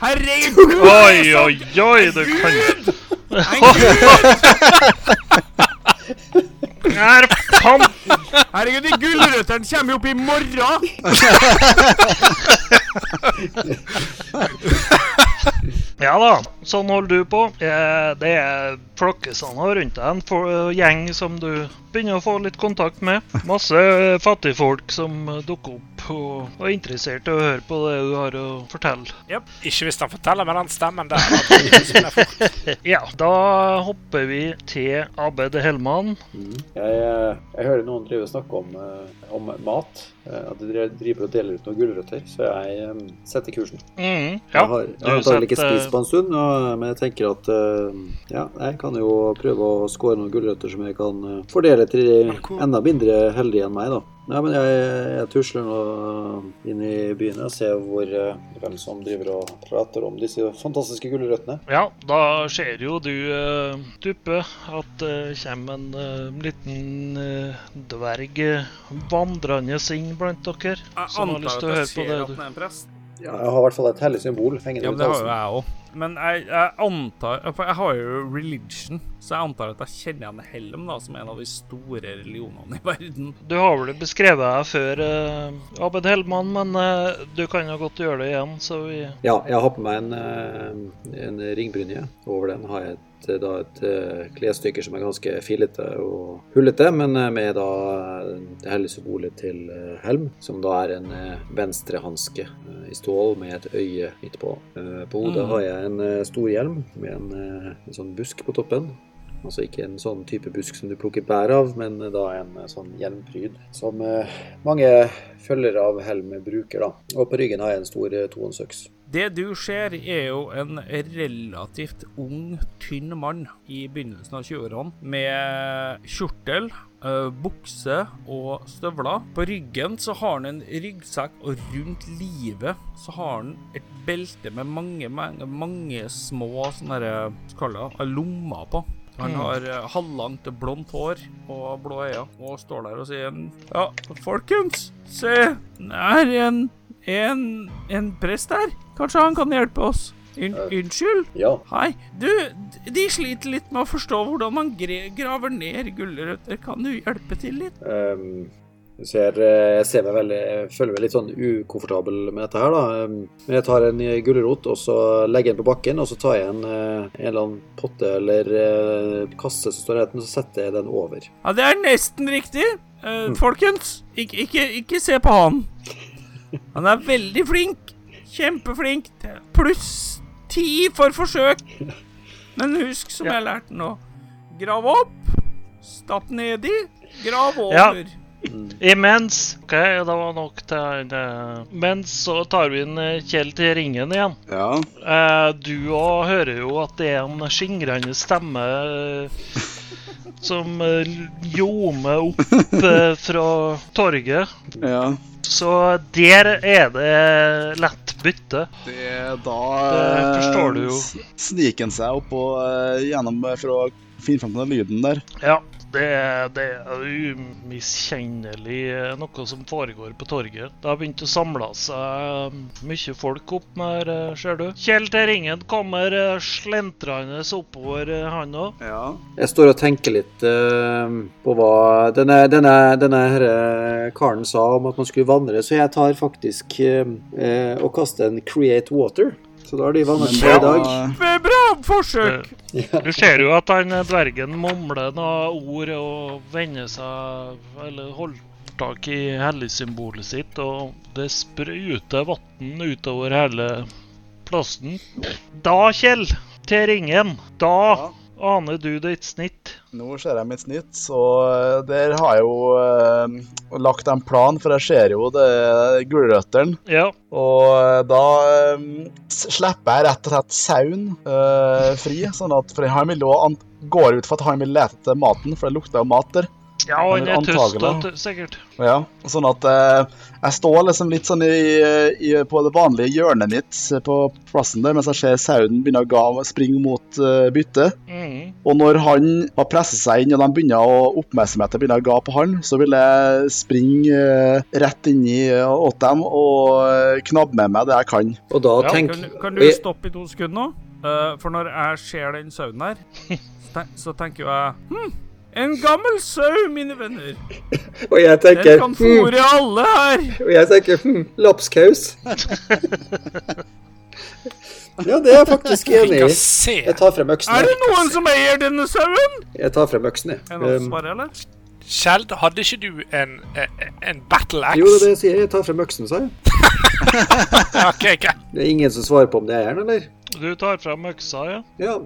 Herregud! Oi, oi, oi, du kan det. Er fan... Herregud, de gulrøttene kommer jo opp i morgen! Ja da, sånn holder du på. Eh, Det er flokkesanda rundt deg, en for- gjeng som du begynner å få litt kontakt med. Masse fattigfolk som eh, dukker opp og og er interessert i å høre på det du har å fortelle. Ikke hvis han forteller med den stemmen der. Ja, da hopper vi til Abed Hellmann. Mm. Jeg, jeg, jeg hører noen drive snakke om, eh, om mat. Eh, At de dri- driver og deler ut noen gulrøtter. Så jeg eh, setter kursen. Mm, ja, Jeg har, jeg har antagelig ikke spist på en stund, og, men jeg tenker at eh, ja, jeg kan jo prøve å skåre noen gulrøtter som jeg kan eh, fordele til de enda mindre heldige enn meg, da. Nei, men jeg, jeg tusler nå inn i byen og ser hvor, eh, hvem som driver og prater om disse fantastiske gulrøttene. Ja, da ser jo du, uh, Duppe, at det kommer en uh, liten dverg vandrende inn blant dere. Jeg Som har lyst til å antar høre at på jeg det ser at du er en prest. Ja, jeg har i hvert fall et hellig symbol hengende Ja, rundt det halsen. Men jeg, jeg antar For jeg har jo religion, så jeg antar at jeg kjenner igjen Helm da, som en av de store religionene i verden. Du har vel beskrevet deg før, eh, Abed Hellmann, men eh, du kan jo godt gjøre det igjen, så vi Ja, jeg har på meg en, eh, en ringbrynje. Over den har jeg et, da et eh, klesstykke som er ganske fillete og hullete, men eh, med da det hellige symbolet til eh, Helm, som da er en eh, venstrehanske eh, i stål med et øye midt på. Eh, På hodet Mhm. har jeg en eh, stor hjelm med en, eh, en sånn busk på toppen. Altså ikke en sånn type busk som du plukker bær av, men da en eh, sånn hjelmpryd som eh, mange følgere av Helm bruker. da. Og på ryggen har jeg en stor eh, tohåndsøks. Det du ser, er jo en relativt ung, tynn mann i begynnelsen av 20-årene med kjortel, eh, bukse og støvler. På ryggen så har han en ryggsekk, og rundt livet så har han et belte med mange, mange, mange små sånne der, det, lommer på. Han Mm. har eh, halvlangt blondt hår og blå øyne, og står der og sier Ja, folkens, se, her er en, en, en prest her. Kanskje han kan hjelpe oss? Un unnskyld? Ja, Hei. Du, de sliter litt med å forstå hvordan man graver ned gulrøtter. Kan du hjelpe til litt? Ehm, du ser, eh, jeg ser meg veldig, jeg føler meg litt sånn ukomfortabel med dette her, da. Ehm, Men jeg tar en eh, gulrot, og så legger jeg den på bakken, og så tar jeg en, eh, en eller annen potte eller eh, kasse som står her, og så setter jeg den over. Ja, det er nesten riktig. Eh, folkens, ikke, ikke, ikke se på han. Han er veldig flink. Kjempeflink. Pluss ti for forsøk. Men husk, som Ja. jeg lærte nå, grav opp, stapp nedi, grav Ja. over. Imens OK, det var nok til uh, Mens så tar vi inn eh, Kjell til ringen igjen. Ja. Eh, du òg hører jo at det er en skingrende stemme eh, som ljomer opp eh, fra torget. ja. Så der er det lett bytte. Det, da Det forstår du jo. eh, sniker han seg opp og eh, gjennom eh, for å finne fram til den lyden der. Ja, det, det er umiskjennelig eh, noe som foregår på torget. Det har begynt å samle seg eh, mye folk opp her, eh, ser du. Kjell til ringen kommer slentrende oppover, han òg. Ja. Jeg står og tenker litt uh, på hva denne, denne, denne her, karen sa om at man skulle vandre, så jeg tar faktisk uh, og kaster en Create Water. Så da har de vannet på i dag. Bra forsøk! Du ser jo at han eh, dvergen mumler noen ord og vender seg Eller holder tak i helligsymbolet sitt, og det spruter vann utover hele plassen. Da, Kjell, til ringen. Da Ja. aner du ditt snitt. Nå ser jeg mitt snitt, så eh, der har jeg jo eh, lagt en plan, for jeg ser jo det gulrøttene. Ja, Og eh, da eh, slipper jeg rett og slett sauen eh, fri, sånn at for han vil jo an går ut for at han vil lete etter maten, for det lukter jo mat der. Ja han Eller er antagelig. tøst sikkert. Ja, sånn at eh, jeg står liksom litt sånn i, i, på det vanlige hjørnet mitt på plassen der, mens jeg ser sauen begynne å springe mot uh, byttet. Mm. Og når han har presset seg inn, og de begynner å oppmerksomheten begynner å ga på han, så vil jeg springe uh, rett inn i eh, åt dem og eh, knabbe med meg det jeg kan. Og da Ja, tenk Kan, kan du stoppe i to sekunder nå? Eh, for når jeg ser den sauen der, så, ten så tenker jo jeg Hm, en gammel sau, mine venner. Og jeg tenker Den kan fòre mm. alle her. Og jeg tenker hm, lapskaus. Ja, det er jeg faktisk enig i. Jeg tar frem øksen. Er det noen som eier denne sauen? Jeg tar frem øksen, jeg. Um? Kjeld, hadde ikke du en, en, en battle axe? jo, det er det jeg sier. Jeg tar frem øksen, sa jeg. Ok, okay. Det er ingen som svarer på om det er den, eller? Du tar frem øksa, ja. Ja.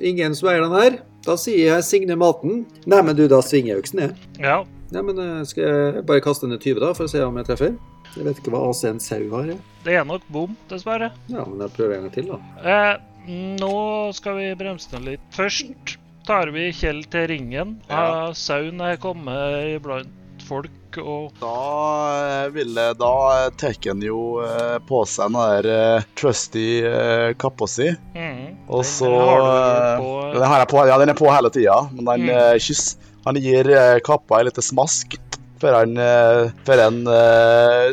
Ingen som eier den her. Da sier jeg signe maten. Nei, men du, da svinger jeg øksen, jeg. Ja, Nei, men eh, skal jeg bare kaste ned 20, da, for å se om jeg treffer? Jeg vet ikke hva AC en sau har, jeg. det er nok bom, dessverre. Ja, men jeg prøver en gang til, da. Eh, nå skal vi bremse ned litt. Først tar vi Kjell til ringen. Ja. Eh, sauen er kommet iblant folk, og Da ville Da tar han jo eh, på seg den der eh, trusty eh, kappa si. Mm. Og så har du eh, på, eh. Den har jeg på, ja, den er på hele tida, men den Mm. eh, kyss Han gir eh, kappa en liten smask før han, eh, før han eh,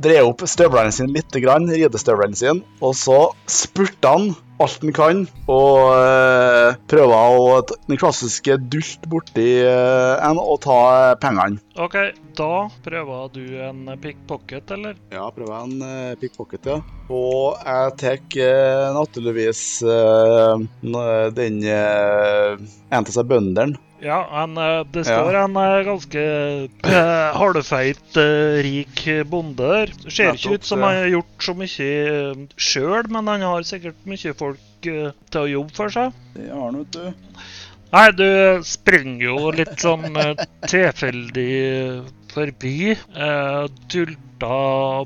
dreier opp støvlene sine litt, ridestøvlene sine, og så spurter han alt han kan, og uh, prøver å den klassiske dult borti uh, en og ta eh, pengene. OK, da prøver du en pickpocket, eller? Ja, prøver en uh, pickpocket, ja. Og jeg tar naturligvis den en av seg bøndene. Ja, en, eh, det Ja. står en eh, ganske uh, halvfeit, uh, rik bonde der. Ser ikke ut som han har gjort så mye sjøl, men han har sikkert mye folk uh, til å jobbe for seg. Det har han, vet du. Nei, du springer jo litt sånn eh, tilfeldig forbi. Eh, tulta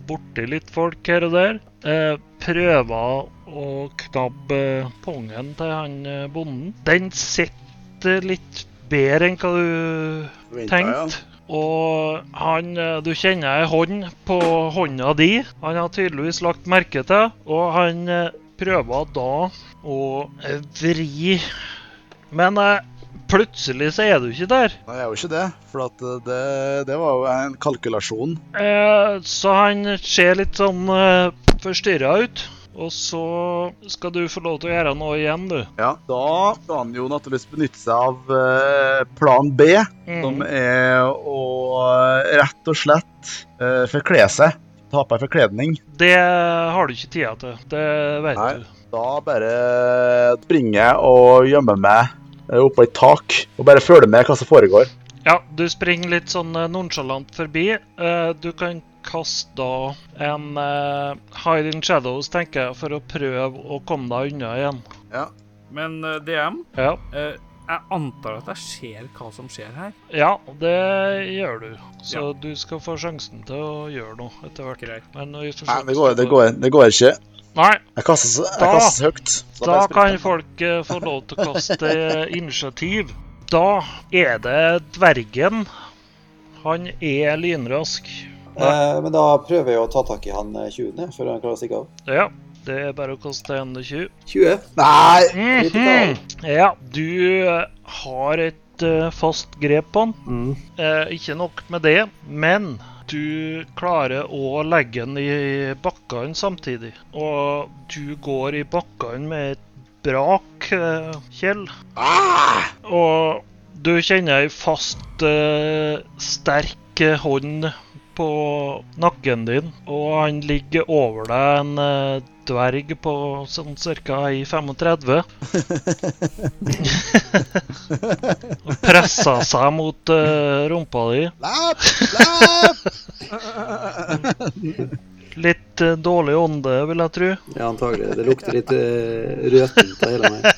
borti litt folk her og der. Eh, prøver å knabbe pungen til han eh, bonden. Den sitter litt bedre enn hva du tenkte. Og han, eh, du kjenner ei hånd på hånda di. Han har tydeligvis lagt merke til, og han eh, prøver da å eh, vri Men plutselig så er du ikke der. Nei, jeg er jo ikke det, for at det, det var jo en kalkulasjon. Eh, så han ser litt sånn eh, forstyrra ut. Og så skal du få lov til å gjøre noe igjen, du. Ja. Da skal han jo naturligvis benytte seg av eh, plan B, som Mm. er å eh, rett og slett uh, forkle seg. Ta på deg forkledning. Det har du ikke tida til. Det vet Nei. du. Da bare springer jeg og gjemmer meg eh, oppå et tak, og bare følger med hva som foregår. Ja, du springer litt sånn eh, nonchalant forbi. Eh, du kan kaste da en eh, hide in shadows, tenker jeg, for å prøve å komme deg unna igjen. Ja. Men eh, DM, Ja, eh, jeg antar at jeg ser hva som skjer her. ja det gjør du. Så Ja. du skal få sjansen til å gjøre noe etter hvert. Greit. Men vi får Nei, det går, det går, det går ikke. Nei, Jeg kaster, så- jeg Da- kaster så høyt. Så da spiller kan folk eh, få lov til å kaste initiativ. Da er det dvergen. Han er lynrask. Eh, men da prøver jeg å ta tak i han eh, 20. før han klarer å stikke av. Ja, det er bare å kaste en 20. 20. Nei! Mhm. Ja, du eh, har et eh, fast grep på han. Mm. Eh, ikke nok med det, men du klarer å legge den i bakkene samtidig. Og du går i bakkene med et brak, eh, Kjell. Og du kjenner ei fast, eh, sterk eh, hånd på nakken din, og han ligger over deg en eh, dverg på sånn ca. i 35. Og presser seg mot uh, rumpa di. Lapp! Lapp! Litt uh, dårlig ånde, vil jeg tro. Ja, antagelig. Det lukter litt uh, røtent av hele meg.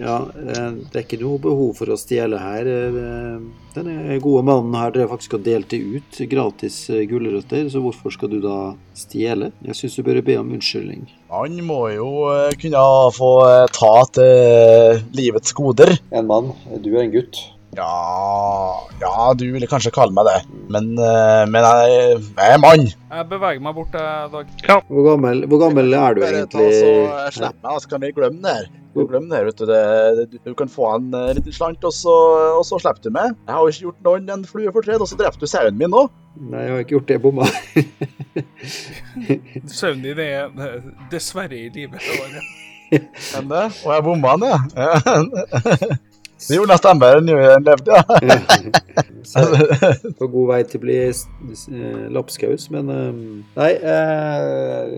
Ja, uh, det er ikke noe behov for å stjele her. Eh, Denne gode mannen her drev faktisk og delte ut gratis eh, gulrøtter, så hvorfor skal du da stjele? Jeg syns du bør be om unnskyldning. Han må jo eh, kunne få eh, ta til livets goder. En mann, du er en gutt. Ja, ja, du ville kanskje kalle meg det. Men, eh, men jeg, jeg er mann. Jeg beveger meg bort, Dag. Ja. Hvor gammel, hvor gammel er du Bare egentlig? så eh, Slipp meg, så kan vi glemme det her. Du, glemme det her, vet du. Det, det, du kan få en eh, liten slant, og så, og så slipper du meg. Jeg har jo ikke gjort noen en flue fortred, og så drepte du sauen min nå. Nei, jeg har ikke gjort det. Bomma. Sauen din er eh, dessverre i live. Enn det? Og jeg bomma den, ja. Det gjorde nesten bedre enn jeg levde, ja. På god vei til å bli eh, lapskaus, men eh, Nei, eh,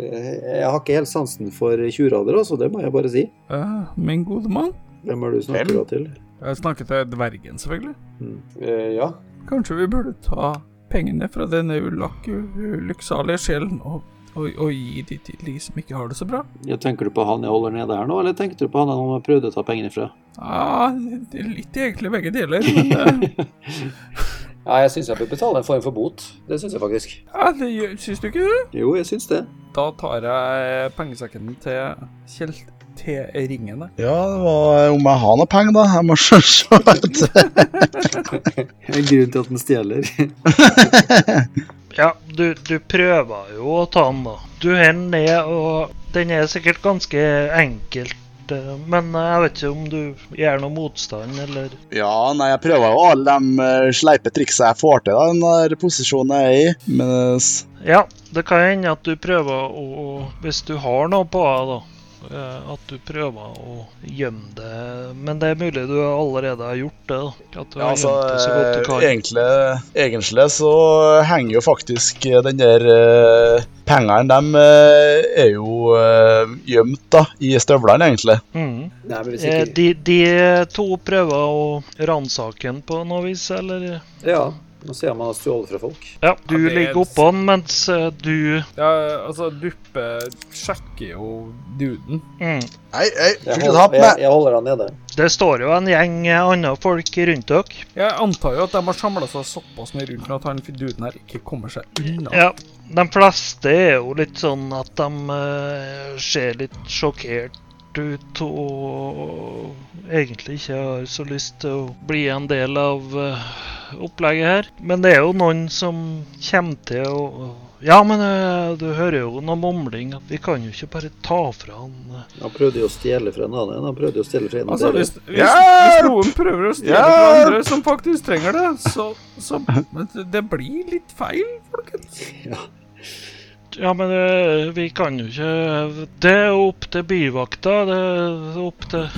jeg har ikke helt sansen for tjurader, altså. Det må jeg bare si. Eh, min gode mann. Hvem er du snakker da til? Jeg snakker til dvergen, selvfølgelig. Mm. Eh, ja. Kanskje vi burde ta pengene fra denne ulykksalige sjelen og, og, og gi de til de som ikke har det så bra? ja. Tenker du på han jeg holder nede her nå, eller tenker du på han han prøvde å ta pengene fra? Ja, det er litt egentlig begge deler. Men Ja, jeg syns jeg bør betale en form for bot. Det syns jeg faktisk. ja, det syns du ikke det? Jo, jeg syns det. Da tar jeg pengesekken til Kjell til ringene. Ja, det var om jeg har noe penger, da. Jeg må se Det er En grunn til at den stjeler. Ja, du, du prøver jo å ta den, da. Du holder den ned, og den er sikkert ganske enkelt. eh, Men jeg vet ikke om du gjør noe motstand, eller Ja, nei, jeg prøver jo alle de eh, sleipe triksa jeg får til, da, den der posisjonen jeg er i. Men eh, Ja, det kan hende at du prøver å Hvis du har noe på deg, da. Eh, At du prøver å gjemme det. Men det er mulig du allerede har gjort det. da. At du ja, har altså, gjemt det så godt du eh, kan. egentlig, egentlig så henger jo faktisk eh, den der uh, Pengene, de er jo uh, gjemt da, i støvlene, egentlig. Mm. Nei, De, de to prøver å ransake den på noe vis, eller? Ja, nå ser man har stjålet fra folk. Ja, du Ja, er- ligger oppå den, mens eh, du Ja, altså, Duppe sjekker jo duden. mm. Hei, hei, Jeg holder, jeg, jeg holder han nede. Det står jo en gjeng eh, andre folk rundt dere. Jeg antar jo at de har samla seg såpass mye rundt at han duden her ikke kommer seg unna. Ja, de fleste er jo litt sånn at de uh, ser litt sjokkert ut og egentlig ikke har så lyst til å bli en del av eh, opplegget her. Men det er jo noen som kommer til å Ja, men eh, du hører jo noe mumling. at Vi kan jo ikke bare ta fra han eh. Han prøvde jo å stjele fra en annen. Han prøvde jo å stjele fra en av Altså, dere. hvis, hvis, hvis noen prøver å stjele fra andre som faktisk trenger det, så, så Men det- det blir litt feil, folkens. Ja, men det, vi kan jo ikke Det er opp til byvakta. Det er opp til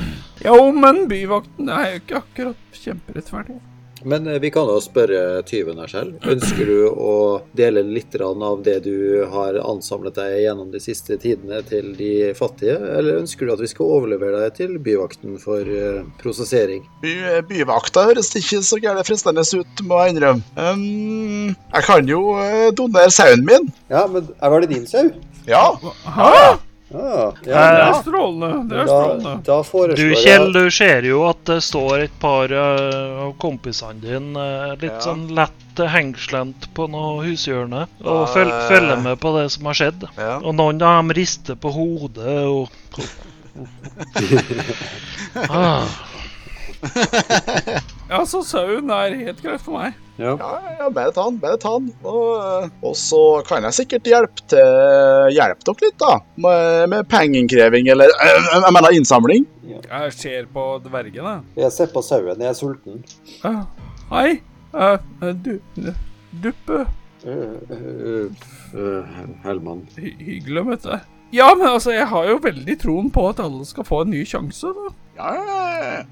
Jo, men byvakten er jo ikke akkurat kjemperettferdig. Men eh, vi kan jo spørre tyven her selv. Ønsker du å dele litt av det du har ansamlet deg gjennom de siste tidene til de fattige, eller ønsker du at vi skal overlevere deg til byvakten for eh, prosessering? By, byvakta høres ikke så gærent fristende ut, må jeg innrømme. Um, jeg kan jo eh, donere sauen min. Ja, men var det din sau? Ja. Hæ? Ah, Det ja, er strålende. Det er strålende. da Du Kjell, du ser jo at det står et par eh, av kompisene dine eh, litt Ja. sånn lett hengslent hengslemt på noe hushjørne og føl følger med på det som har skjedd. ja. Og noen av dem rister på hodet og ah. Ja, så sauen er helt greit for meg. Ja. Ja, ja, bare ta den, bare ta den. Og, eh, og så kan jeg sikkert hjelpe til Hjelpe dere litt, da. Med, med pengeinnkreving eller eh, Jeg mener innsamling. Jeg ser på dvergen, jeg. Jeg ser på sauen, jeg er sulten. Uh, Hei. Uh, du Duppe. Uh, Hellmann. Hy hyggelig å møte deg. Ja, men altså, jeg har jo veldig troen på at alle skal få en ny sjanse, da. Ja, ja,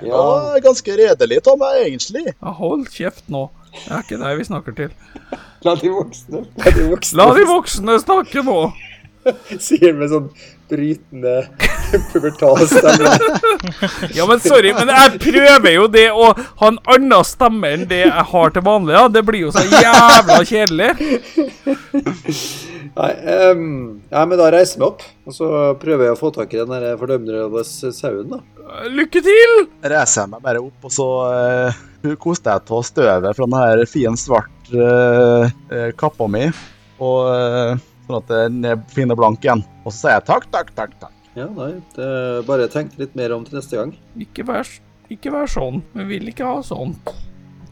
var ganske redelig av meg, egentlig. Ja, hold kjeft nå. Det er ikke deg vi snakker til. La de voksne La de voksne La de voksne snakke nå. Sier med sånn brytende pubertal stemme. Ja, men sorry, men jeg prøver jo det å ha en annen stemme enn det jeg har til vanlig. Ja. Det blir jo så jævla kjedelig. Nei, ehm, ja, men da reiser vi opp, og så prøver jeg å få tak i den fordømte sauen, da. Lykke til! reiser jeg meg bare opp, og så uh, koster jeg av støvet fra den her fin, svart uh, eh, kappa mi. Og, eh, sånn at den finner blank igjen. Og så sier jeg takk, takk, takk. takk. Ja, nei, det er bare tenk litt mer om til neste gang. Ikke vær, ikke vær sånn. Vi vil ikke ha sånt.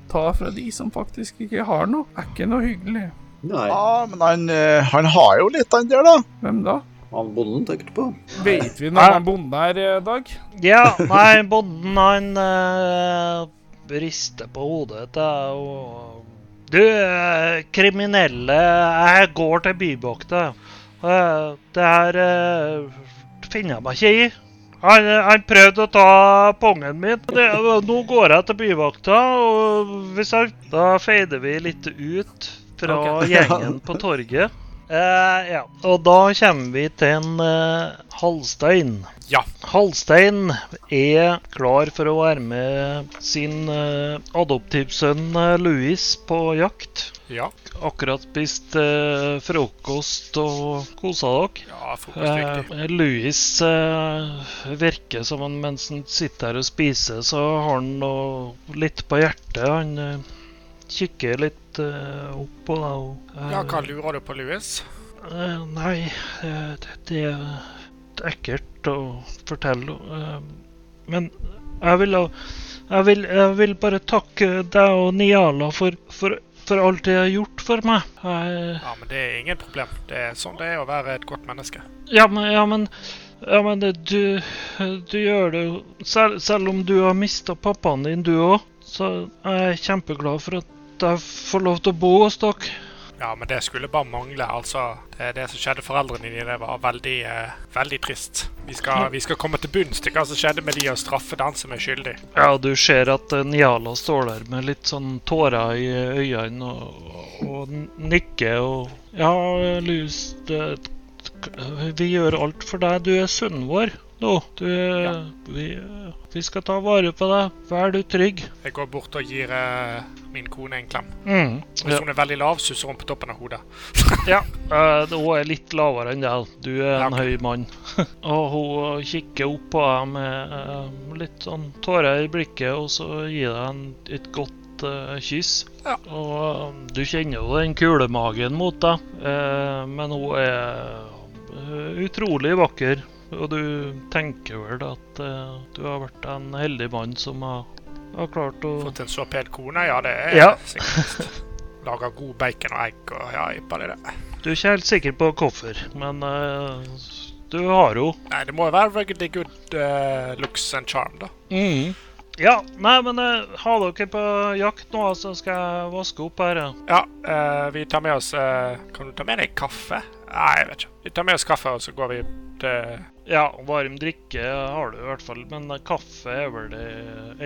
Ta fra de som faktisk ikke har noe. Er ikke noe hyggelig. Nei, Ja, men han, eh, han har jo litt, han der, da. Hvem da? han bonden tenker du på? Vet vi når han bonden er, eh, Dag? Ja, nei, bonden han uh, rister på hodet til og Du, eh, kriminelle, jeg går til Bybukta. Uh, det her eh, finner jeg meg ikke i. Han, han prøvde å ta pungen min. Det, nå går jeg til byvakta, og hvis jeg, da feider vi litt ut fra okay. gjengen på torget. Eh, ja. Og da kommer vi til en eh, Halstein. Ja. Halstein er klar for å være med sin eh, adoptivsønn eh, Louis på jakt. Ja. Akkurat spist eh, frokost og kosa dere. ja frokost. Eh, Louis eh, virker som han mens han sitter her og spiser, så har han noe litt på hjertet. Han kikker litt eh, opp og, eh, Ja, hva lurer du på, Louis? Eh, nei, det, det er ekkelt å fortelle. men jeg vil, jeg, vil, jeg vil bare takke deg og Niala for, for, for alt det har gjort for meg. Jeg, Ja, men det er ingen problem. Det er sånn det er å være et godt menneske. ja, men, ja, men, ja, men det, du, du gjør det jo selv, selv om du har mista pappaen din, du òg, så er jeg kjempeglad for at jeg får lov til å bo hos dere. Ja, men det skulle bare mangle. Altså, det, det som skjedde foreldrene dine, det var veldig, eh, veldig trist. Vi skal, vi skal komme til bunns til hva som skjedde med de og straffe den som er skyldig. Ja, du ser at Njala Niala står der med litt sånn tårer i øynene og, og nikker og Ja, Lus, det, vi gjør alt for deg. Du er sønnen vår nå. Du, vi, vi skal ta vare på deg. Vær du trygg. Jeg går bort og gir uh, min kone en klem. Mm. Hvis Ja, hun er veldig lav, suser hun på toppen av hodet. ja. uh, hun er litt lavere enn deg. Du er en Ja, høy mann. og hun kikker opp på deg med uh, litt sånn tårer i blikket, og så gir deg en, et godt kyss. Ja. Og du kjenner jo den kulemagen mot deg, men hun er utrolig vakker. Og du tenker vel at uh, du har vært en heldig mann som har, har klart å Fått en så pen kone, ja, det er Ja. sikkert. Laga god bacon og egg og ja, jippa det. Du er ikke helt sikker på hvorfor, men uh, du har jo Nei, det må jo være really good uh, looks and charm, da. Ja, nei, men uh, ha dere på jakt nå, så skal jeg vaske opp her. ja. Ja, eh, vi tar med oss uh, Kan du ta med deg kaffe? Nei, jeg vet ikke. Vi tar med oss kaffe, og så går vi til Ja, varm drikke har du i hvert fall, men kaffe er vel det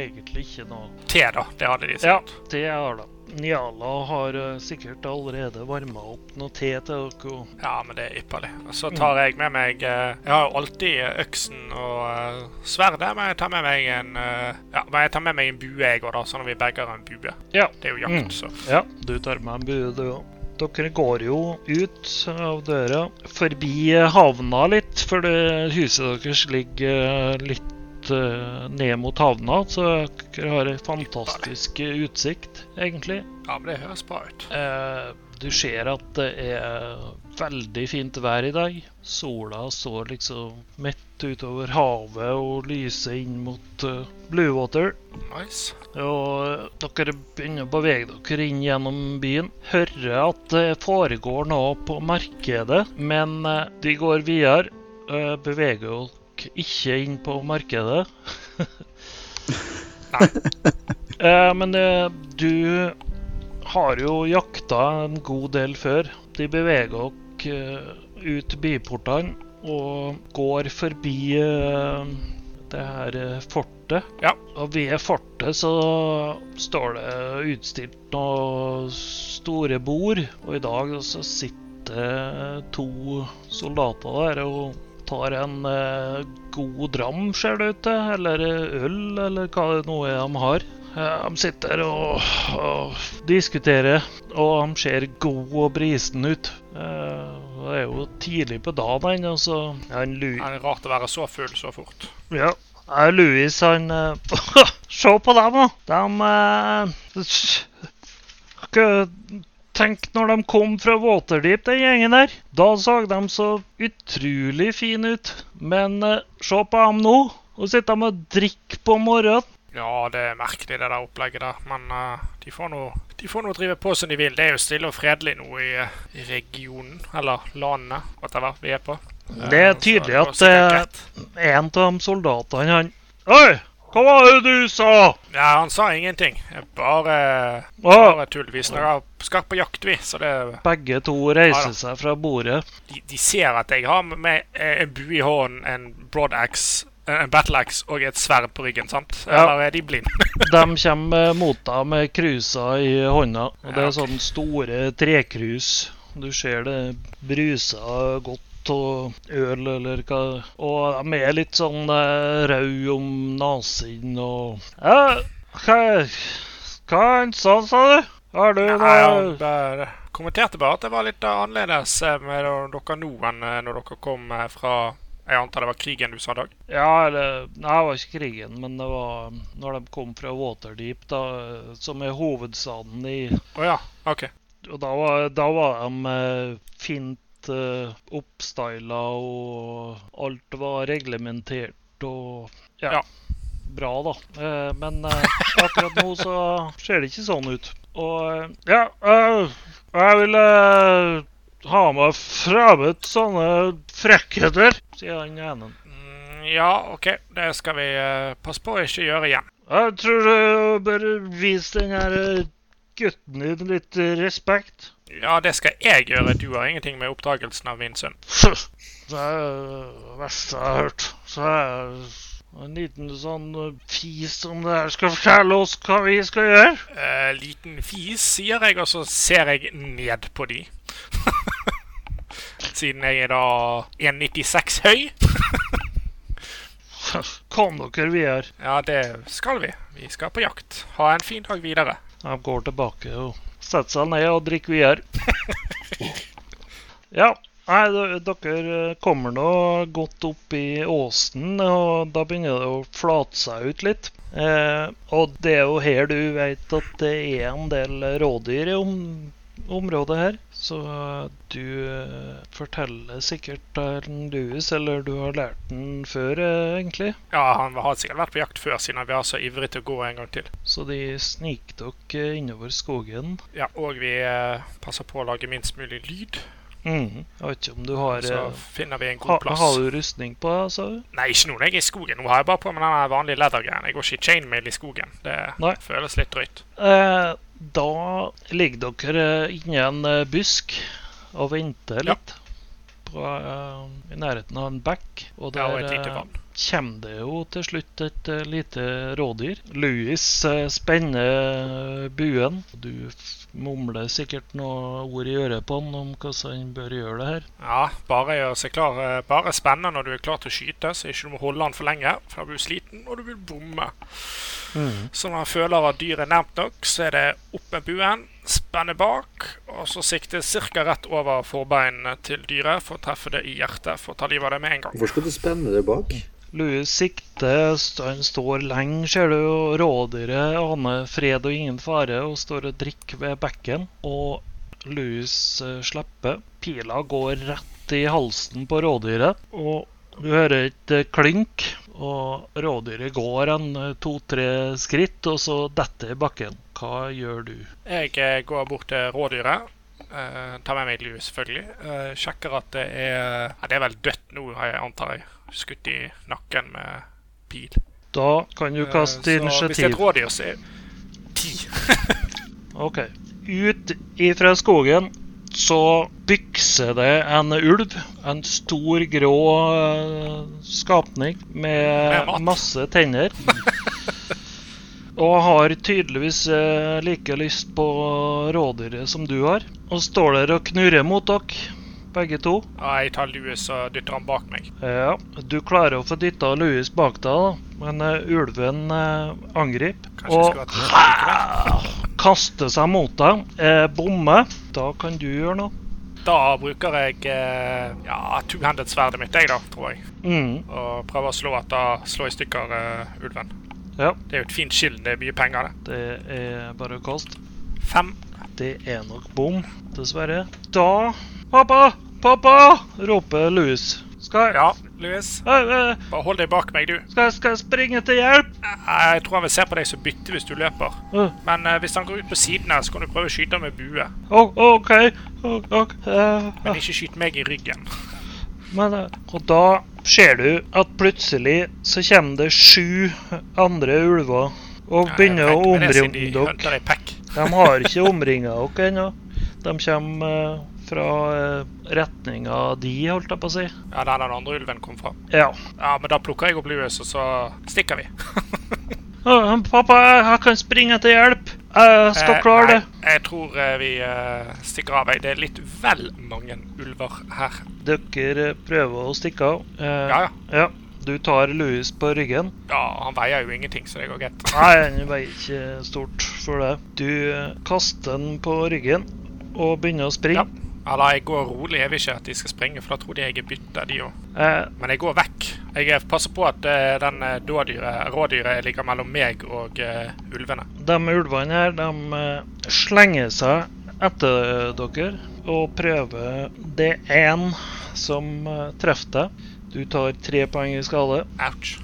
egentlig ikke noe te, da. Det hadde de Ja, te har de. Niala har eh, sikkert allerede varma opp noe te til dere. Ja, men det er ypperlig. Så tar jeg med meg eh, Jeg har jo alltid eh, øksen og sverdet, men jeg tar med meg en Ja, men jeg tar med meg en bue, jeg òg, da, sånn at vi begge har en bue. Ja. Det er jo jakt, Mm. så. Ja, du tar med en bue, du òg. Dere går jo ut av døra, forbi eh, havna litt, for det huset deres ligger eh, litt eh, ned mot havna, så dere har ei fantastisk utsikt, egentlig. Ja, men det høres bra ut. Eh, du ser at det er veldig fint vær i dag. Sola står liksom midt utover havet og lyser inn mot uh, Bluewater. Nice. Og dere begynner å bevege dere inn gjennom byen. Hører at det foregår noe på markedet, men eh, de går videre. Uh, beveger dere ikke inn på markedet. Nei. men eh, du har jo jakta en god del før. De beveger dere eh, ut byportene og går forbi eh, det her eh, fortet. Ja. Og ved fortet så står det utstilt noen store bord, og i dag så sitter to soldater der og tar en god dram, ser det ut til, eller øl, eller hva det nå er de har. Eh, De sitter og, og diskuterer, og de ser god og brisne ut. Eh, Det er jo tidlig på dagen ennå, så han Louis Det er rart å være så full så fort. Ja. Louis, han eh, Se på dem, da! De eh, Tenk når de kom fra Waterdeep, den gjengen der. Da så de så utrolig fine ut. Men eh, se på dem nå. Nå sitter de og drikker på morgenen. Ja, det er merkelig det der opplegget der, men uh, de får nå de får nå drive på som de vil. Det er jo stille og fredelig nå i, eh, i regionen, eller landene, whatever vi er på. Det er Eh, tydelig at. En av de soldatene, han Oi! Hva var det du sa? Ja, han sa ingenting. Bare, bare tull. Vi snakker, skal på jakt, vi. Så det, begge to reiser ja, seg fra bordet. de, de ser at jeg har med en bue i hånden, en broad axe, eh, en battle axe og et sverd på ryggen, sant? Ja. Eller er de blinde? De kommer mot deg med krusa i hånda. Og det er sånne store trekrus. Du ser det bruser godt og øl eller hva Og de er litt sånn eh, røde om nesen og ja, Hva hva han sa, sa du? Har du noe ja, kommenterte bare at det var litt eh, annerledes eh, med dere nå enn eh, når dere kom eh, fra Jeg antar det var krigen du sa, Dag? Ja, eller Nei, det var ikke krigen, men det var når de kom fra Waterdeep, da, som er hovedstaden i Å ja, OK. Og da var, da var de eh, fint uh, oppstyla, og alt var reglementert og ja, Ja. bra, da. Uh, men uh, akkurat nå så ser det ikke sånn ut. Og eh, ja, jeg vil ha meg fremmed sånne frekkheter, sier han ene. Mm, ja, OK. Det skal vi uh, passe på å ikke gjøre igjen. Jeg tror du bør vise den her eh, gutten din litt eh, respekt. Ja, det skal jeg gjøre. Du har ingenting med oppdagelsen av min sønn. Det er det verste jeg har hørt. Så er det en liten sånn eh, fis om det her skal fortelle oss hva vi skal gjøre. Eh, liten fis, sier jeg, og så ser jeg ned på de. Siden jeg er da 1,96 høy. Kom dere videre. Ja, det skal vi. Vi skal på jakt. Ha en fin dag videre. De går tilbake og setter seg ned og drikker videre. ja. Nei, dere kommer nå godt opp i åsen, og da begynner det å flate seg ut litt. Eh, og det er jo her du vet at det er en del rådyr i om området her. Så du eh, forteller sikkert til Louis, eller du har lært den før, eh, egentlig. Ja, han har sikkert vært på jakt før, siden han var så ivrig til å gå en gang til. Så de sniker dere innover skogen. Ja, Og vi eh, passer på å lage minst mulig lyd. Mm. Jeg vet ikke om du har Så eh, finner vi en ha, plass. Har du rustning på, sa du? Nei, ikke nå når jeg er i skogen. Nå har jeg bare på meg den vanlige leathergreien. Jeg går ikke i chainmail i skogen. Det Nei. føles litt drøyt. Eh, da ligger dere inni en eh, busk og venter Ja. litt. På, uh, I nærheten av en bekk. Og Ja, der og eh, vann. kommer det jo til slutt et uh, lite rådyr. Louis uh, spenner buen. Du mumler sikkert noe ord i øret på han om hvordan han bør gjøre det her. Ja, bare gjør seg klar. eh, Bare spenne når du er klar til å skyte, så ikke du må holde den for lenge. For da blir du sliten, og du vil bomme. Mm. Så når han føler at dyret er nært nok, så er det opp med buen, spenne bak, og så sikte ca. rett over forbeinene til dyret for å treffe det i hjertet for å ta livet av det med en gang. Hvor skal du spenne det bak? Louis sikter, han står lenge, ser du, og rådyret aner fred og ingen fare og står og drikker ved bekken. Og Louis eh, slipper. Pila går rett i halsen på rådyret, og du hører et klink. klynk. Og rådyret går en eh, to-tre skritt, og så detter i bakken. Hva gjør du? Jeg eh, går bort til rådyret. eh, tar med meg Louis selvfølgelig. eh, sjekker at det er ja, Det er vel dødt nå, har jeg antar jeg. Skutt i nakken med pil. Da kan du Eh, kaste så Hvis det er et rådyr, så er det ti. Ok. Ut ifra skogen så bykser det en ulv. En stor, grå eh, skapning Med masse tenner. Og har tydeligvis eh, like lyst på rådyret som du har. Og står der og knurrer mot dere, begge to. Ja, jeg tar Louis og dytter han bak meg. Ja, Du klarer å få dytta Louis bak deg, da. men uh, ulven uh, angriper. Kanskje jeg kaster seg mot deg. Eh, bommer. Da kan du gjøre noe. Da bruker jeg eh, ja, two-handed sverdet mitt, jeg, da, tror jeg. Mm, Og prøver å slå, at da, slå i stykker eh, ulven. ja, Det er jo et fint skill, det er mye penger, det. det er bare kost. Fem. Det er nok bom, dessverre. Da Pappa! Pappa! roper Louis. Skal jeg, Ja, Louis. Bare hold deg bak meg, du. skal, skal jeg springe til hjelp? Jeg tror han vil se på deg som bytte hvis du løper. Men eh, hvis han går ut på siden her, så kan du prøve å skyte ham med bue. Oh, OK. Oh, okay. Uh, Men ikke skyt meg i ryggen. Men, eh, og da ser du at plutselig så kommer det sju andre ulver og Ja, begynner å omringe de dere. De har ikke omringa dere ennå. De kommer fra eh, retninga di, holdt jeg på å si. Ja, der den andre ulven kom fra. Ja. Ja, men da plukker jeg opp Louis, og så stikker vi. «Å, Pappa, jeg, kan springe til hjelp. Jeg skal Eh, klare det. Nei, jeg tror eh, vi stikker av. Det er litt vel mange ulver her. Dere prøver å stikke av. Eh, Ja, ja. ja. Du tar Louis på ryggen. Ja, han veier jo ingenting, så det går greit. Nei, han veier ikke stort for det. Du kaster den på ryggen og begynner å springe. Ja. Eller jeg går rolig. Jeg vil ikke at de skal springe, for da tror de jeg er bytta, de òg. Eh, Men jeg går vekk. Jeg passer på at uh, den eh, dådyret, rådyret ligger mellom meg og uh, ulvene. de ulvene her, de uh, slenger seg etter dere og prøver Det er én som treffer deg. Du tar tre poeng i skade. Ouch.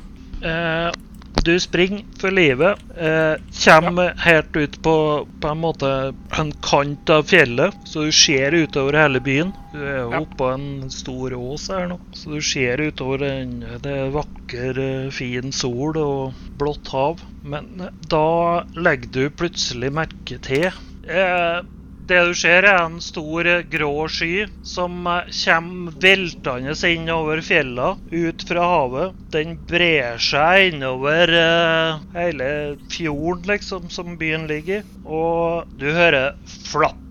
Du springer for livet. Eh, kommer helt ut på, på en måte en kant av fjellet, så du ser utover hele byen. Du er jo Ja. oppå en stor ås her nå, så du ser utover den. Det er vakker, eh, fin sol og blått hav. Men eh, da legger du plutselig merke til eh, det du ser, er en stor grå sky som eh, kommer veltende inn over fjellene ut fra havet. Den brer seg innover eh, hele fjorden, liksom, som byen ligger i. Og du hører flapp.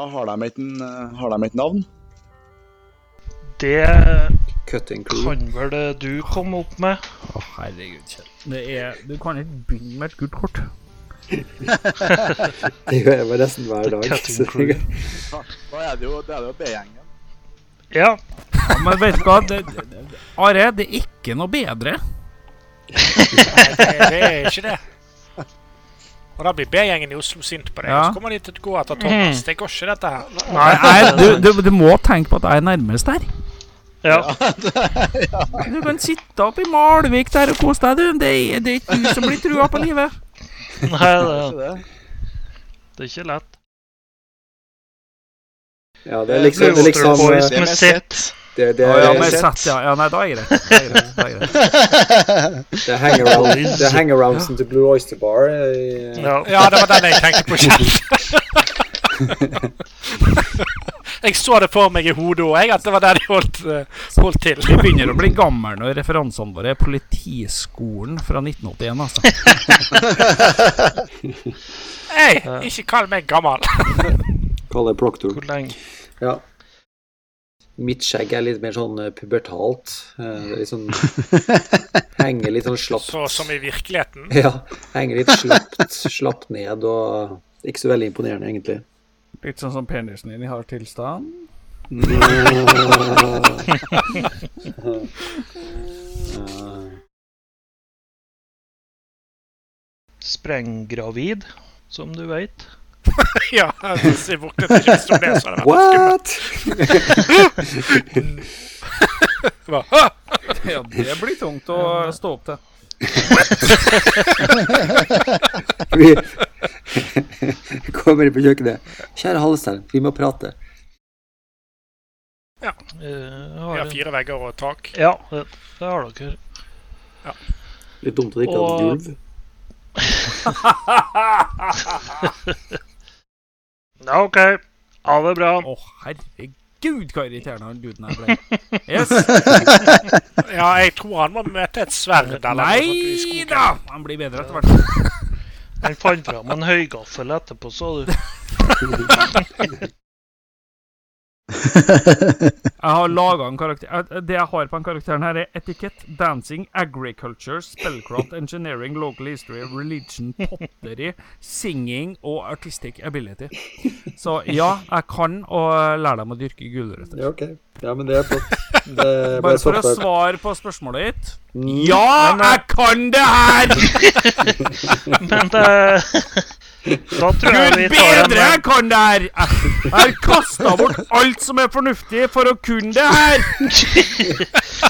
Ja, har de et, har de et navn? Det kan vel eh, du komme opp med? Å, herregud, Kjell. Det er Du kan ikke begynne med et gult kort. Det gjør jeg bare nesten hver dag. Da er det jo, jo B-gjengen. Ja, Ja, men vet du hva? Det, det, det, Are, det er ikke noe bedre. Nei, det, det er ikke det. Og da blir B-gjengen i Oslo sint på deg, Ja. og så kommer de til å gå etter Thomas. Det går ikke, dette her. nei, Nei, du, du, du må tenke på at jeg er nærmest der. ja. Du kan sitte oppe i Malvik der og kose deg, du. Det er, det er ikke du som blir trua på livet. Nei, det, Ikke det? det er ikke lett. Ja, det er liksom, det er liksom Det er sett. Det, det, oh, ja, det, sett, ja. ja. Nei, da er det det er hangaroundsen til Blue Oyster Bar. eh, Ja. Ja, det var den jeg tenkte på selv. Jeg så det for meg i hodet òg, at det var der de holdt, eh, holdt til. Vi begynner å bli gamle når referansene våre er Politiskolen fra 1981, altså. Hei, ikke kall meg gammel. Kall deg proktor. Hvor lenge Ja. Mitt skjegg er litt mer sånn eh, pubertalt. Eh, litt sånn Henger litt sånn slapt. Så som i virkeligheten. Ja. Henger litt slapt, slapt ned og ikke så veldig imponerende, egentlig. Litt sånn som penisen din i hard tilstand. Sprenggravid, som du veit. Ja, se bort ikke det, så hadde What?! Ja, det blir tungt å stå opp til. Vi kommer på kjøkkenet. Kjære Halstein, vi må prate. Ja. Vi har fire vegger og tak. Ja, det, det har dere. Litt dumt at det ikke hadde Og- gulv. Ja, OK. Ha det bra. Å, herregud, hva irriterende han duden her ble. Yes. Ja, jeg tror han må møte et sverd eller Nei da! Han blir bedre etter hvert. Han fant fram en høygaffel etterpå, sa du. Jeg har laga en karakter Det jeg har på den karakteren, her er etikett, dancing, agriculture, spellcraft, engineering, local history, religion, pottery, singing og artistic ability. Så ja, jeg kan og lære dem å dyrke gulrøtter. Ja, okay. Ja, men det er flott. Det er Bare for å svare på spørsmålet ditt. Mm. Ja, jeg kan det her! Men eh, da tror jeg vi tar en bedre, jeg kan det her! Jeg har kasta bort alt som er fornuftig for å kunne det her!